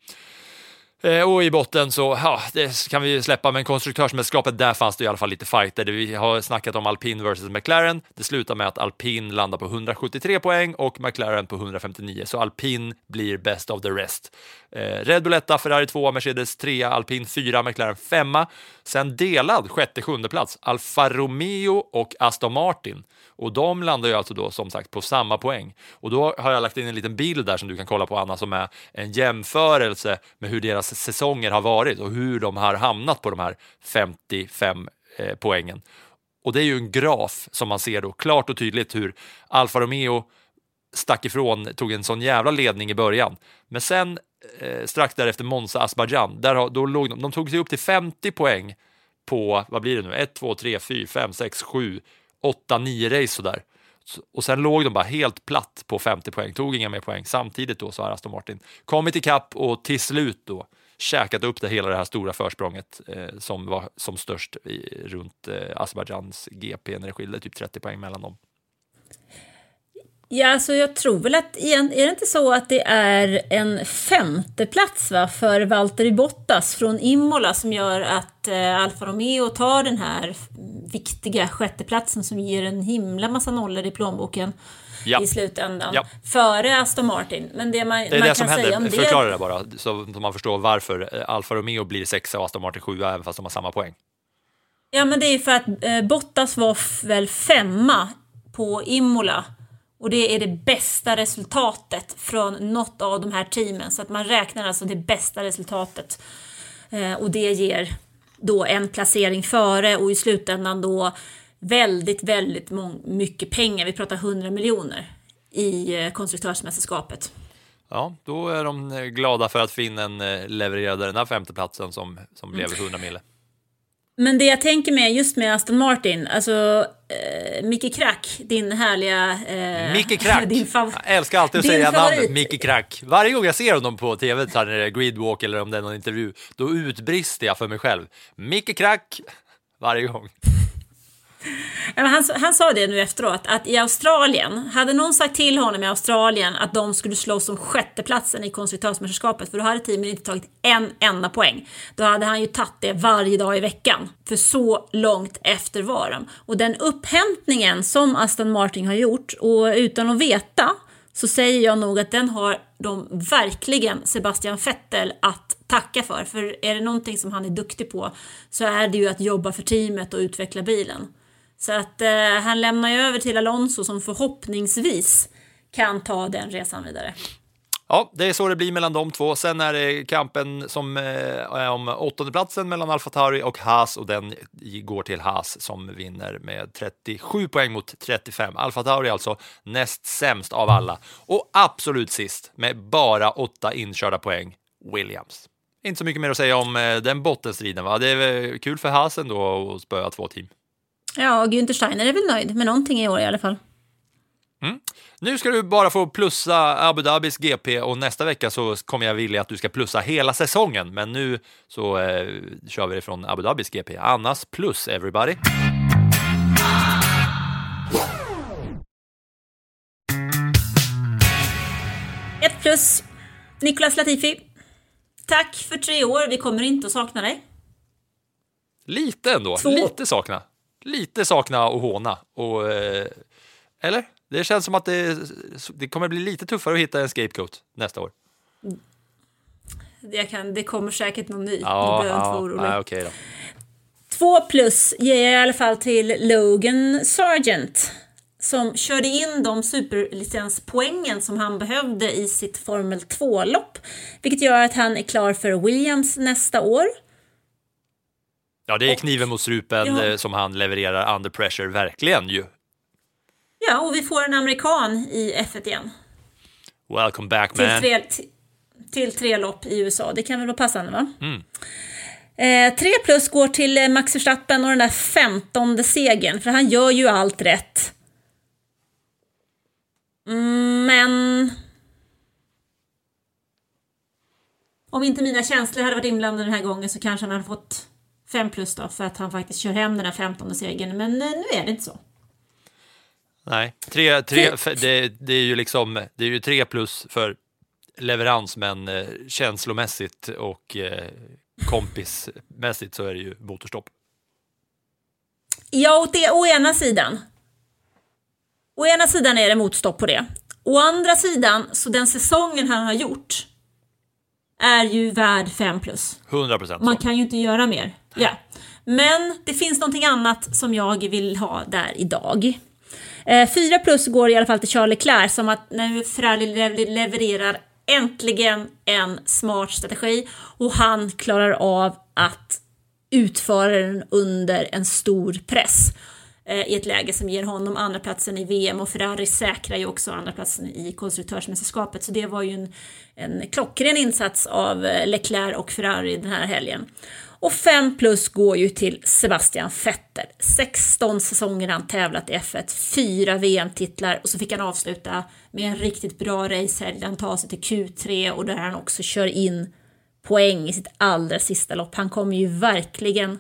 S2: Eh, och i botten så, ja, det kan vi släppa, men konstruktörsmästerskapet, där fanns det i alla fall lite fighter. Vi har snackat om alpin versus McLaren. Det slutar med att alpin landar på 173 poäng och McLaren på 159, så alpin blir best of the rest. Eh, Red Bull 1, Ferrari 2, Mercedes 3, alpin 4, McLaren 5. Sen delad sjätte, sjunde plats, Alfa Romeo och Aston Martin. Och de landar ju alltså då som sagt på samma poäng. Och då har jag lagt in en liten bild där som du kan kolla på Anna som är en jämförelse med hur deras säsonger har varit och hur de har hamnat på de här 55 eh, poängen. Och det är ju en graf som man ser då klart och tydligt hur Alfa Romeo stack ifrån, tog en sån jävla ledning i början. Men sen eh, strax därefter Monza Azerbaijan, där då låg de, de tog sig upp till 50 poäng på, vad blir det nu, 1, 2, 3, 4, 5, 6, 7, 8, 9 race sådär. Och sen låg de bara helt platt på 50 poäng, tog inga mer poäng. Samtidigt då så har Aston Martin kommit ikapp och till slut då käkat upp det hela det här stora försprånget eh, som var som störst i, runt eh, Azerbajdzjans GP när det skilde typ 30 poäng mellan dem.
S3: Ja, alltså jag tror väl att, är det inte så att det är en femteplats va, för Valtteri Bottas från Imola som gör att eh, Alfa Romeo tar den här viktiga sjätteplatsen som ger en himla massa nollor i plånboken ja. i slutändan. Ja. Före Aston Martin. Men det man,
S2: det är
S3: man
S2: det som händer. Det... Förklara det bara, så man förstår varför eh, Alfa Romeo blir sexa och Aston Martin sjua även fast de har samma poäng.
S3: Ja, men det är för att eh, Bottas var väl femma på Imola och det är det bästa resultatet från något av de här teamen. Så att man räknar alltså det bästa resultatet. Eh, och det ger då en placering före och i slutändan då väldigt, väldigt mycket pengar. Vi pratar 100 miljoner i eh, konstruktörsmästerskapet.
S2: Ja, då är de eh, glada för att finnen eh, levererade den här femteplatsen som, som blev 100 mille.
S3: Men det jag tänker med just med Aston Martin, alltså eh, Micke Krack, din härliga... Eh,
S2: Micke Krack! Din jag älskar alltid att säga favorit. namnet Micke Krack. Varje gång jag ser honom på tv, så här, när det är gridwalk eller om det är någon intervju, då utbrister jag för mig själv. Micke Krack! Varje gång.
S3: Han, han sa det nu efteråt, att i Australien, hade någon sagt till honom i Australien att de skulle slåss om sjätteplatsen i konstruktörsmästerskapet, för då hade teamen inte tagit en enda poäng. Då hade han ju tagit det varje dag i veckan, för så långt efter var de. Och den upphämtningen som Aston Martin har gjort, och utan att veta, så säger jag nog att den har de verkligen Sebastian Vettel att tacka för. För är det någonting som han är duktig på så är det ju att jobba för teamet och utveckla bilen. Så att eh, han lämnar ju över till Alonso som förhoppningsvis kan ta den resan vidare.
S2: Ja, det är så det blir mellan de två. Sen är det kampen som eh, är om åttondeplatsen mellan Alfa Tauri och Haas och den går till Haas som vinner med 37 poäng mot 35. Alfa Tauri alltså näst sämst av alla och absolut sist med bara åtta inkörda poäng. Williams. Inte så mycket mer att säga om eh, den bottenstriden. Va? Det är kul för Haas ändå att spöa två team.
S3: Ja, Günther Steiner är väl nöjd med någonting i år i alla fall.
S2: Mm. Nu ska du bara få plussa Abu Dhabis GP och nästa vecka så kommer jag vilja att du ska plussa hela säsongen. Men nu så eh, kör vi det från Abu Dhabis GP. Annas plus everybody.
S3: Ett plus. Nicolas Latifi. Tack för tre år. Vi kommer inte att sakna dig.
S2: Lite ändå.
S3: Två.
S2: Lite sakna. Lite sakna och håna. Och, eh, eller? Det känns som att det, det kommer bli lite tuffare att hitta en scapegoat nästa år.
S3: Det, kan, det kommer säkert någon ny.
S2: Ja,
S3: nu behöver jag inte vara orolig.
S2: okej då.
S3: Två plus ger jag i alla fall till Logan Sargent som körde in de superlicenspoängen som han behövde i sitt Formel 2-lopp. Vilket gör att han är klar för Williams nästa år.
S2: Ja, det är kniven mot strupen
S3: Ja.
S2: eh, som han levererar under pressure, verkligen ju.
S3: Ja, och vi får en amerikan i F1 igen.
S2: Welcome back
S3: Till
S2: man.
S3: tre, till, till tre lopp i USA. Det kan väl vara passande va?
S2: Mm.
S3: Eh, tre plus går till eh, Max Verstappen och den där femtonde segern, för han gör ju allt rätt. Mm, men... Om inte mina känslor hade varit inblandade den här gången så kanske han hade fått fem plus då, för att han faktiskt kör hem den där femtonde segern. Men eh, nu är det inte så.
S2: Nej, tre, tre, det, det är ju liksom, det är ju tre plus för leverans, men eh, känslomässigt och eh, kompismässigt så är det ju motorstopp.
S3: Ja, åt det, å ena sidan. Å ena sidan är det motstopp på det. Å andra sidan, så den säsongen han har gjort är ju värd 5 plus.
S2: 100 procent.
S3: Man kan ju inte göra mer. Ja. Men det finns någonting annat som jag vill ha där idag. Eh, 4 plus går i alla fall till Charles Leclerc som att nu Ferrari lev- levererar äntligen en smart strategi och han klarar av att utföra den under en stor press eh, Eh, i ett läge som ger honom andra platsen i VM och Ferrari säkrar ju också andra platsen i konstruktörsmästerskapet så det var ju en, en klockren insats av eh, Leclerc och Ferrari den här helgen. Och 5 plus går ju till Sebastian Vettel. 16 säsonger han tävlat i F1, 4 VM-titlar och så fick han avsluta med en riktigt bra racehelg där han tar sig till Q3 och där han också kör in poäng i sitt allra sista lopp. Han kommer ju verkligen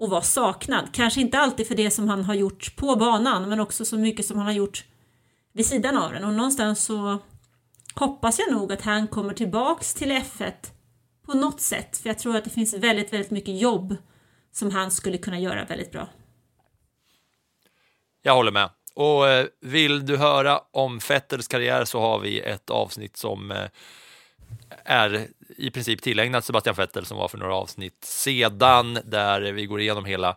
S3: och vara saknad. Kanske inte alltid för det som han har gjort på banan, men också så mycket som han har gjort vid sidan av den. Och någonstans så hoppas jag nog att han kommer tillbaks till F1 på något sätt. För jag tror att det finns väldigt, väldigt mycket jobb som han skulle kunna göra väldigt bra.
S2: Jag håller med. Och eh, vill du höra om Fetters karriär så har vi ett avsnitt som eh, är i princip tillägnat Sebastian Vettel som var för några avsnitt sedan där vi går igenom hela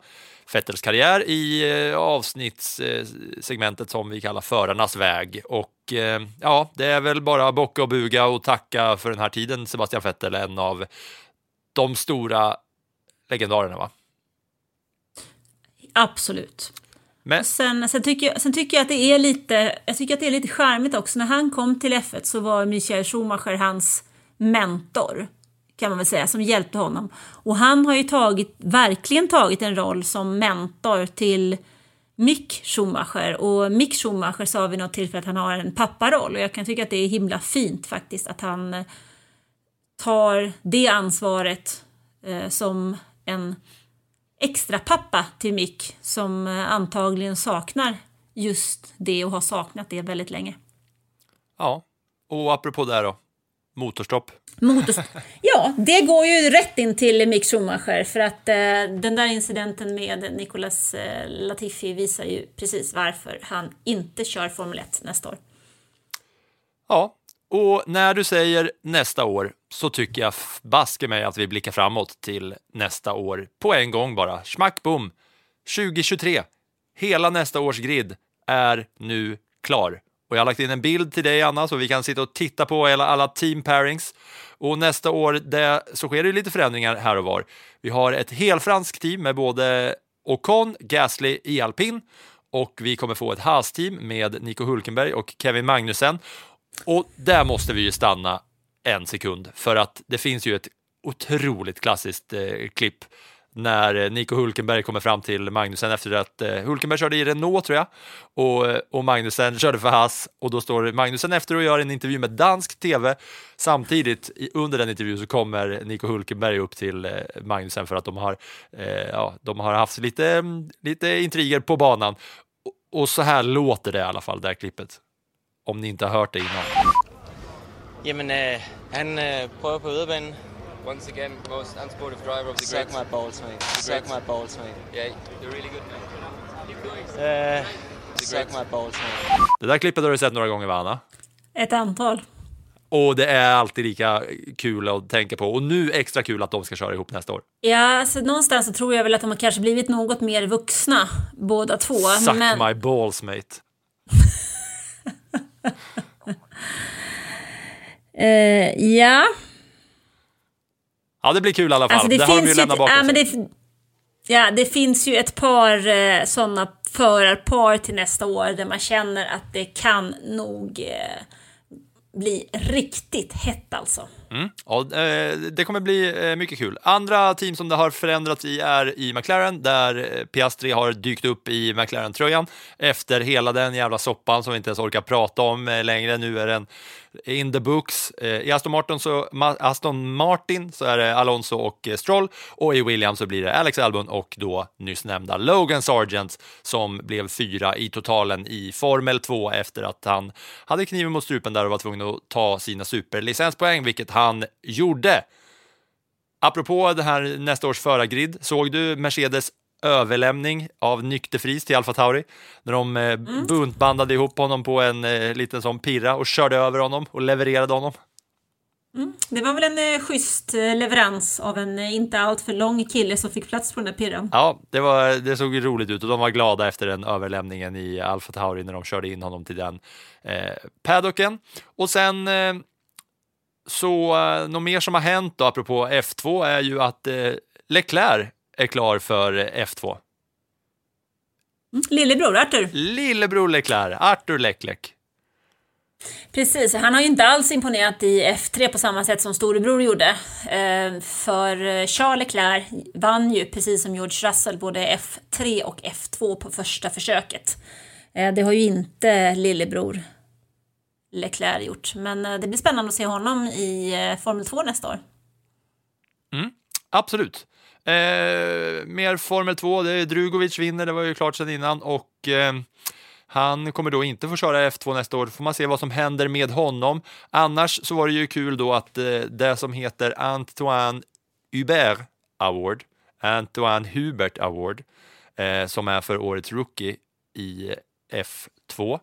S2: Vettels karriär i eh, avsnittssegmentet som vi kallar Förarnas väg. Och eh, ja, det är väl bara bocka och buga och tacka för den här tiden Sebastian Vettel, en av de stora legendarerna va?
S3: Absolut.
S2: Men,
S3: sen, sen, tycker jag, sen tycker jag att det är lite, jag tycker att det är lite charmigt också. När han kom till F1 så var Michael Schumacher hans mentor, kan man väl säga, som hjälpte honom. Och han har ju tagit, verkligen tagit en roll som mentor till Mick Schumacher. Och Mick Schumacher sa vid något tillfälle att han har en papparoll. Och jag kan tycka att det är himla fint faktiskt att han eh, tar det ansvaret eh, som en extra pappa till Mick som eh, antagligen saknar just det och har saknat det väldigt länge.
S2: ja, och apropå det då, motorstopp.
S3: Motors ja, det går ju rätt in till Mick Schumacher för att eh, den där incidenten med Nicolas eh, Latifi visar ju precis varför han inte kör Formel 1 nästa år.
S2: Ja, och när du säger nästa år så tycker jag baske mig att vi blickar framåt till nästa år på en gång bara. Schmack bom! 2023. Hela nästa års grid är nu klar. Och jag har lagt in en bild till dig Anna så vi kan sitta och titta på alla, alla team pairings. Och nästa år det, så sker det lite förändringar här och var. Vi har ett helfranskt team med både Ocon, Gasly i alpin och vi kommer få ett Haas-team med Nico Hulkenberg och Kevin Magnussen. Och där måste vi ju stanna en sekund för att det finns ju ett otroligt klassiskt eh, klipp när eh, Nico Hulkenberg kommer fram till Magnusen efter att eh, Hulkenberg körde i Renault tror jag och, eh, och Magnusen körde för Haas och då står Magnusen efter och gör en intervju med dansk tv. Samtidigt under den intervjun så kommer Nico Hulkenberg upp till eh, Magnusen för att de har, eh, ja, de har haft lite, mm, lite intriger på banan. Och, och så här låter det i alla fall, det här klippet. Om ni inte har hört det innan.
S13: Jamen, øh, han øh, prøver på yderbanen.
S4: Once again, most unsportive driver of the
S13: Suck
S4: greats.
S13: my balls, mate.
S4: The
S13: Suck
S4: greats.
S13: my balls, mate.
S4: Yeah, you're really good, man. Keep going.
S13: Uh, suck my balls, mate.
S2: Det där klippet har du sett några gånger va, Anna?
S3: Ett antal.
S2: Och det är alltid lika kul att tänka på. Och nu extra kul att de ska köra ihop nästa år.
S3: Ja, alltså någonstans så tror jag väl att de har kanske blivit något mer vuxna båda två.
S2: Suck
S3: men...
S2: my balls mate.
S3: Eh, ja,
S2: Ja, det blir kul i alla fall.
S3: alltså
S2: det,
S3: det,
S2: har de ju lämnat bakom
S3: ja, men
S2: sig.
S3: det, ja, det finns ju ett par eh, sådana förarpar till nästa år där man känner att det kan nog eh, bli riktigt hett alltså.
S2: Mm. Ja, eh, det kommer bli eh, mycket kul. Andra team som det har förändrats i är i McLaren, där eh, Piastri har dykt upp i McLaren-tröjan efter hela den jävla soppan som vi inte ens orkar prata om längre. Nu är den in the books. I Aston Martin, så, Aston Martin så är det Alonso och Stroll och i Williams så blir det Alex Albon och då nyss nämnda Logan Sargent som blev fyra i totalen i Formel 2 efter att han hade kniven mot strupen där och var tvungen att ta sina superlicenspoäng, vilket han gjorde. Apropå det här nästa års förargrid, såg du Mercedes överlämning av nykterfris till Alfa Tauri när de eh, buntbandade ihop honom på en eh, liten sån pirra och körde över honom och levererade honom.
S3: Det var väl en eh, schysst eh, leverans av en eh, inte alltför lång kille som fick plats på den där pirran.
S2: Ja, det, var, det såg roligt ut och de var glada efter den överlämningen i Alfa Tauri när de körde in honom till den eh, paddocken. Och sen eh, så eh, något mer som har hänt då, apropå F2 är ju att eh, Leclerc är klar för eh, F2.
S3: Mm. Lillebror Arthur.
S2: Lillebror Leclerc, Arthur Leclerc.
S3: Precis, han har ju inte alls imponerat i F3 på samma sätt som storebror gjorde. Eh, för eh, Charles Leclerc vann ju, precis som George Russell, både F3 och F2 på första försöket. Eh, det har ju inte lillebror Leclerc gjort, men eh, det blir spännande att se honom i eh, Formel 2 nästa år.
S2: Mm, absolut. Eh, mer Formel 2, det är Drugovic vinner, det var ju klart sedan innan och eh, han kommer då inte få köra F2 nästa år, får man se vad som händer med honom. Annars så var det ju kul då att eh, det som heter Antoine Hubert Award, Antoine Hubert Award, eh, som är för årets rookie i F2.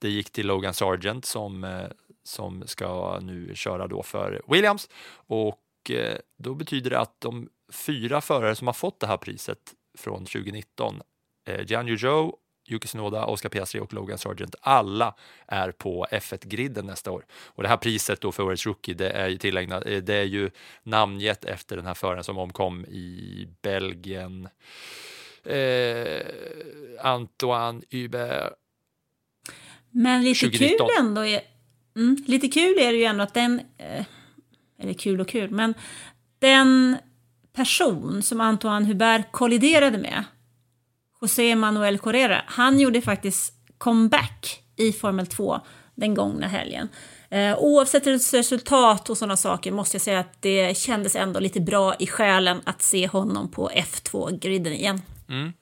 S2: Det gick till Logan Sargent som, eh, som ska nu köra då för Williams och eh, då betyder det att de fyra förare som har fått det här priset från 2019, eh, Joe, Yuki Tsunoda, Oscar Piastri och Logan Sargent, alla är på F1-griden nästa år. Och det här priset då för årets rookie, det är ju tillägnat, eh, det är ju namngett efter den här föraren som omkom i Belgien, eh, Antoine Hubert.
S3: Men lite
S2: 2019.
S3: kul ändå är, mm, lite kul är det ju ändå att den, eh, eller kul och kul, men den person som Antoine Hubert kolliderade med, José Manuel Correa, han gjorde faktiskt comeback i Formel 2 den gångna helgen. Eh, oavsett resultat och sådana saker måste jag säga att det kändes ändå lite bra i själen att se honom på F2-griden igen.
S2: Mm.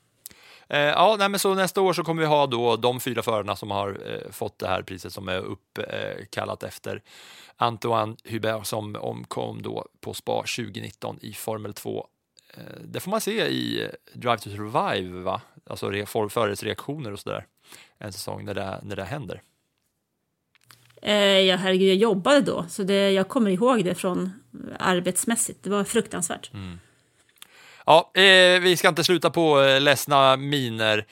S2: Eh, ja, nej, men så nästa år så kommer vi ha då de fyra förarna som har eh, fått det här priset som är uppkallat efter Antoine Hubert som omkom då på Spa 2019 i Formel 2. Eh, det får man se i Drive to Survive, va? alltså re- för- förares reaktioner och sådär. En säsong när det, när det händer.
S3: Eh, ja, herregud, jag jobbade då, så det, jag kommer ihåg det från arbetsmässigt. Det var fruktansvärt.
S2: Ja, eh, vi ska inte sluta på eh, ledsna miner.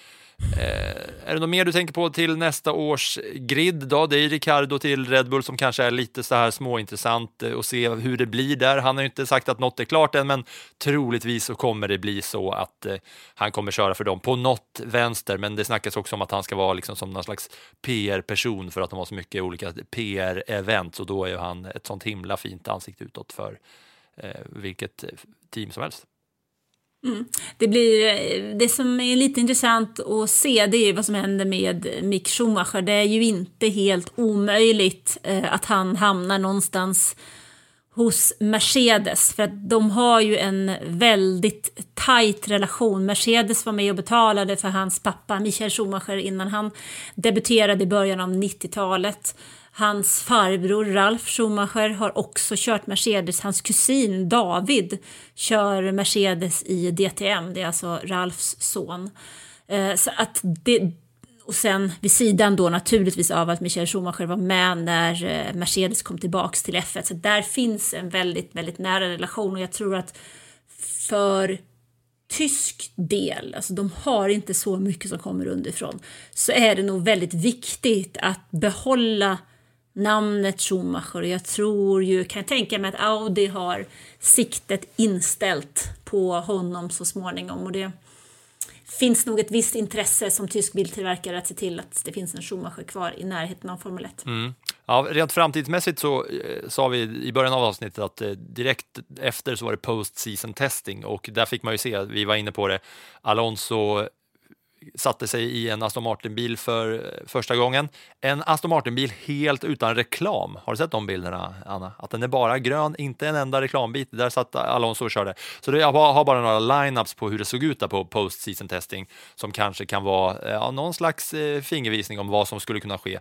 S2: Eh, är det något mer du tänker på till nästa års grid då? Det är Ricardo till Red Bull som kanske är lite så här småintressant eh, och se hur det blir där. Han har ju inte sagt att något är klart än, men troligtvis så kommer det bli så att eh, han kommer köra för dem på något vänster. Men det snackas också om att han ska vara liksom som någon slags PR-person för att de har så mycket olika PR-event och då är ju han ett sånt himla fint ansikte utåt för vilket team som helst.
S3: Mm. Det, blir, eh, det som är lite intressant att se det är vad som händer med Mick Schumacher. Det är ju inte helt omöjligt eh, att han hamnar någonstans hos Mercedes för att de har ju en väldigt tajt relation. Mercedes var med och betalade för hans pappa Michael Schumacher innan han debuterade i början av 90-talet. Hans farbror Ralf Schumacher har också kört Mercedes. Hans kusin David kör Mercedes i DTM. Det är alltså Ralfs son. Eh, så att det, och sen vid sidan då naturligtvis av att Michael Schumacher var med när eh, Mercedes kom tillbaks till F1. Så där finns en väldigt, väldigt nära relation och jag tror att för tysk del, alltså de har inte så mycket som kommer underifrån, så är det nog väldigt viktigt att behålla namnet Schumacher. Jag tror ju, kan jag tänka mig att Audi har siktet inställt på honom så småningom. Och det finns nog ett visst intresse som tysk biltillverkare att se till att det finns en Schumacher kvar i närheten av Formel 1.
S2: Mm. Ja, rent framtidsmässigt så eh, sa vi i början av avsnittet att eh, direkt efter så var det post season testing och där fick man ju se, vi var inne på det, Alonso satte sig i en Aston Martin-bil för eh, första gången. En Aston Martin-bil helt utan reklam. Har du sett de bilderna, Anna? Att den är bara grön, inte en enda reklambit. Där satt Alonso och körde. Så jag har bara några lineups på hur det såg ut där på post-season testing som kanske kan vara eh, ja, någon slags eh, fingervisning om vad som skulle kunna ske.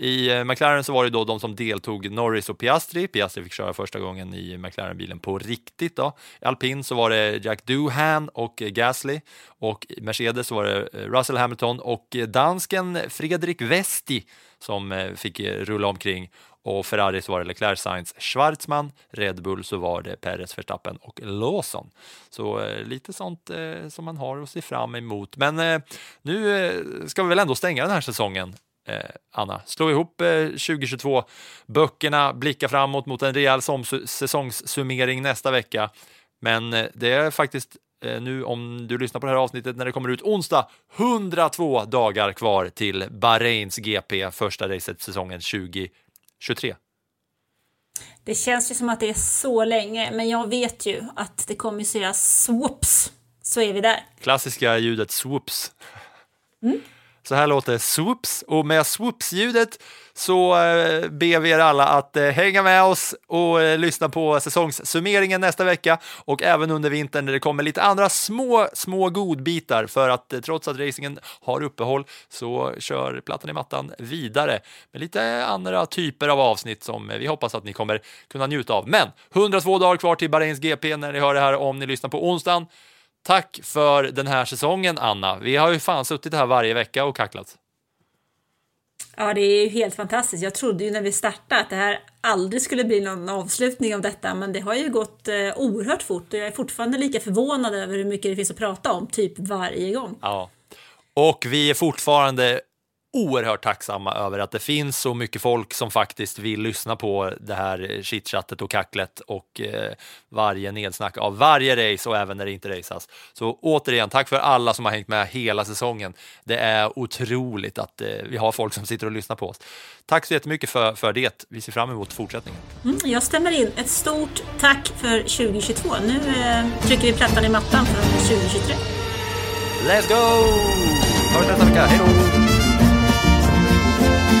S2: I McLaren så var det då de som deltog, Norris och Piastri. Piastri fick köra första gången i McLaren-bilen på riktigt. Då. I alpin så var det Jack Doohan och Gasly och i Mercedes så var det Eh, Russell Hamilton och eh, dansken Fredrik Westi som eh, fick rulla omkring och Ferrari så var det Leclerc, Sainz, Schwarzman, Red Bull så var det Perez, Verstappen och Lawson. Så eh, lite sånt eh, som man har att se fram emot. Men eh, nu ska vi väl ändå stänga den här säsongen eh, Anna. Slå ihop eh, 2022 böckerna, blicka framåt mot en rejäl säsongssummering nästa vecka. Men eh, det är faktiskt nu om du lyssnar på det här avsnittet när det kommer ut onsdag 102 dagar kvar till Bahrains GP, första racet säsongen 2023.
S3: Det känns ju som att det är så länge, men jag vet ju att det kommer säga swoops, så är vi där.
S2: Klassiska ljudet swoops.
S3: Mm.
S2: Så här låter swoops och med swoops-ljudet så eh, ber vi er alla att eh, hänga med oss och eh, lyssna på säsongssummeringen nästa vecka och även under vintern när det kommer lite andra små, små godbitar för att eh, trots att racingen har uppehåll så kör plattan i mattan vidare med lite andra typer av avsnitt som vi hoppas att ni kommer kunna njuta av. Men 102 dagar kvar till Bahrains GP när ni hör det här om ni lyssnar på onsdagen. Tack för den här säsongen, Anna. Vi har ju fan suttit här varje vecka och kacklat.
S3: Ja, det är ju helt fantastiskt. Jag trodde ju när vi startade att det här aldrig skulle bli någon avslutning av detta, men det har ju gått eh, oerhört fort och jag är fortfarande lika förvånad över hur mycket det finns att prata om, typ varje gång.
S2: Ja, och vi är fortfarande oerhört tacksamma över att det finns så mycket folk som faktiskt vill lyssna på det här chitchattet och kacklet och eh, varje nedsnack av varje race och även när det inte raceas. Så återigen, tack för alla som har hängt med hela säsongen. Det är otroligt att eh, vi har folk som sitter och lyssnar på oss. Tack så jättemycket för, för det. Vi ser fram emot fortsättningen.
S3: Mm, jag stämmer in. Ett stort tack för 2022. Nu eh, trycker vi plattan i mattan för 2023.
S2: Let's go! Hörs nästa vecka. Hej då! Música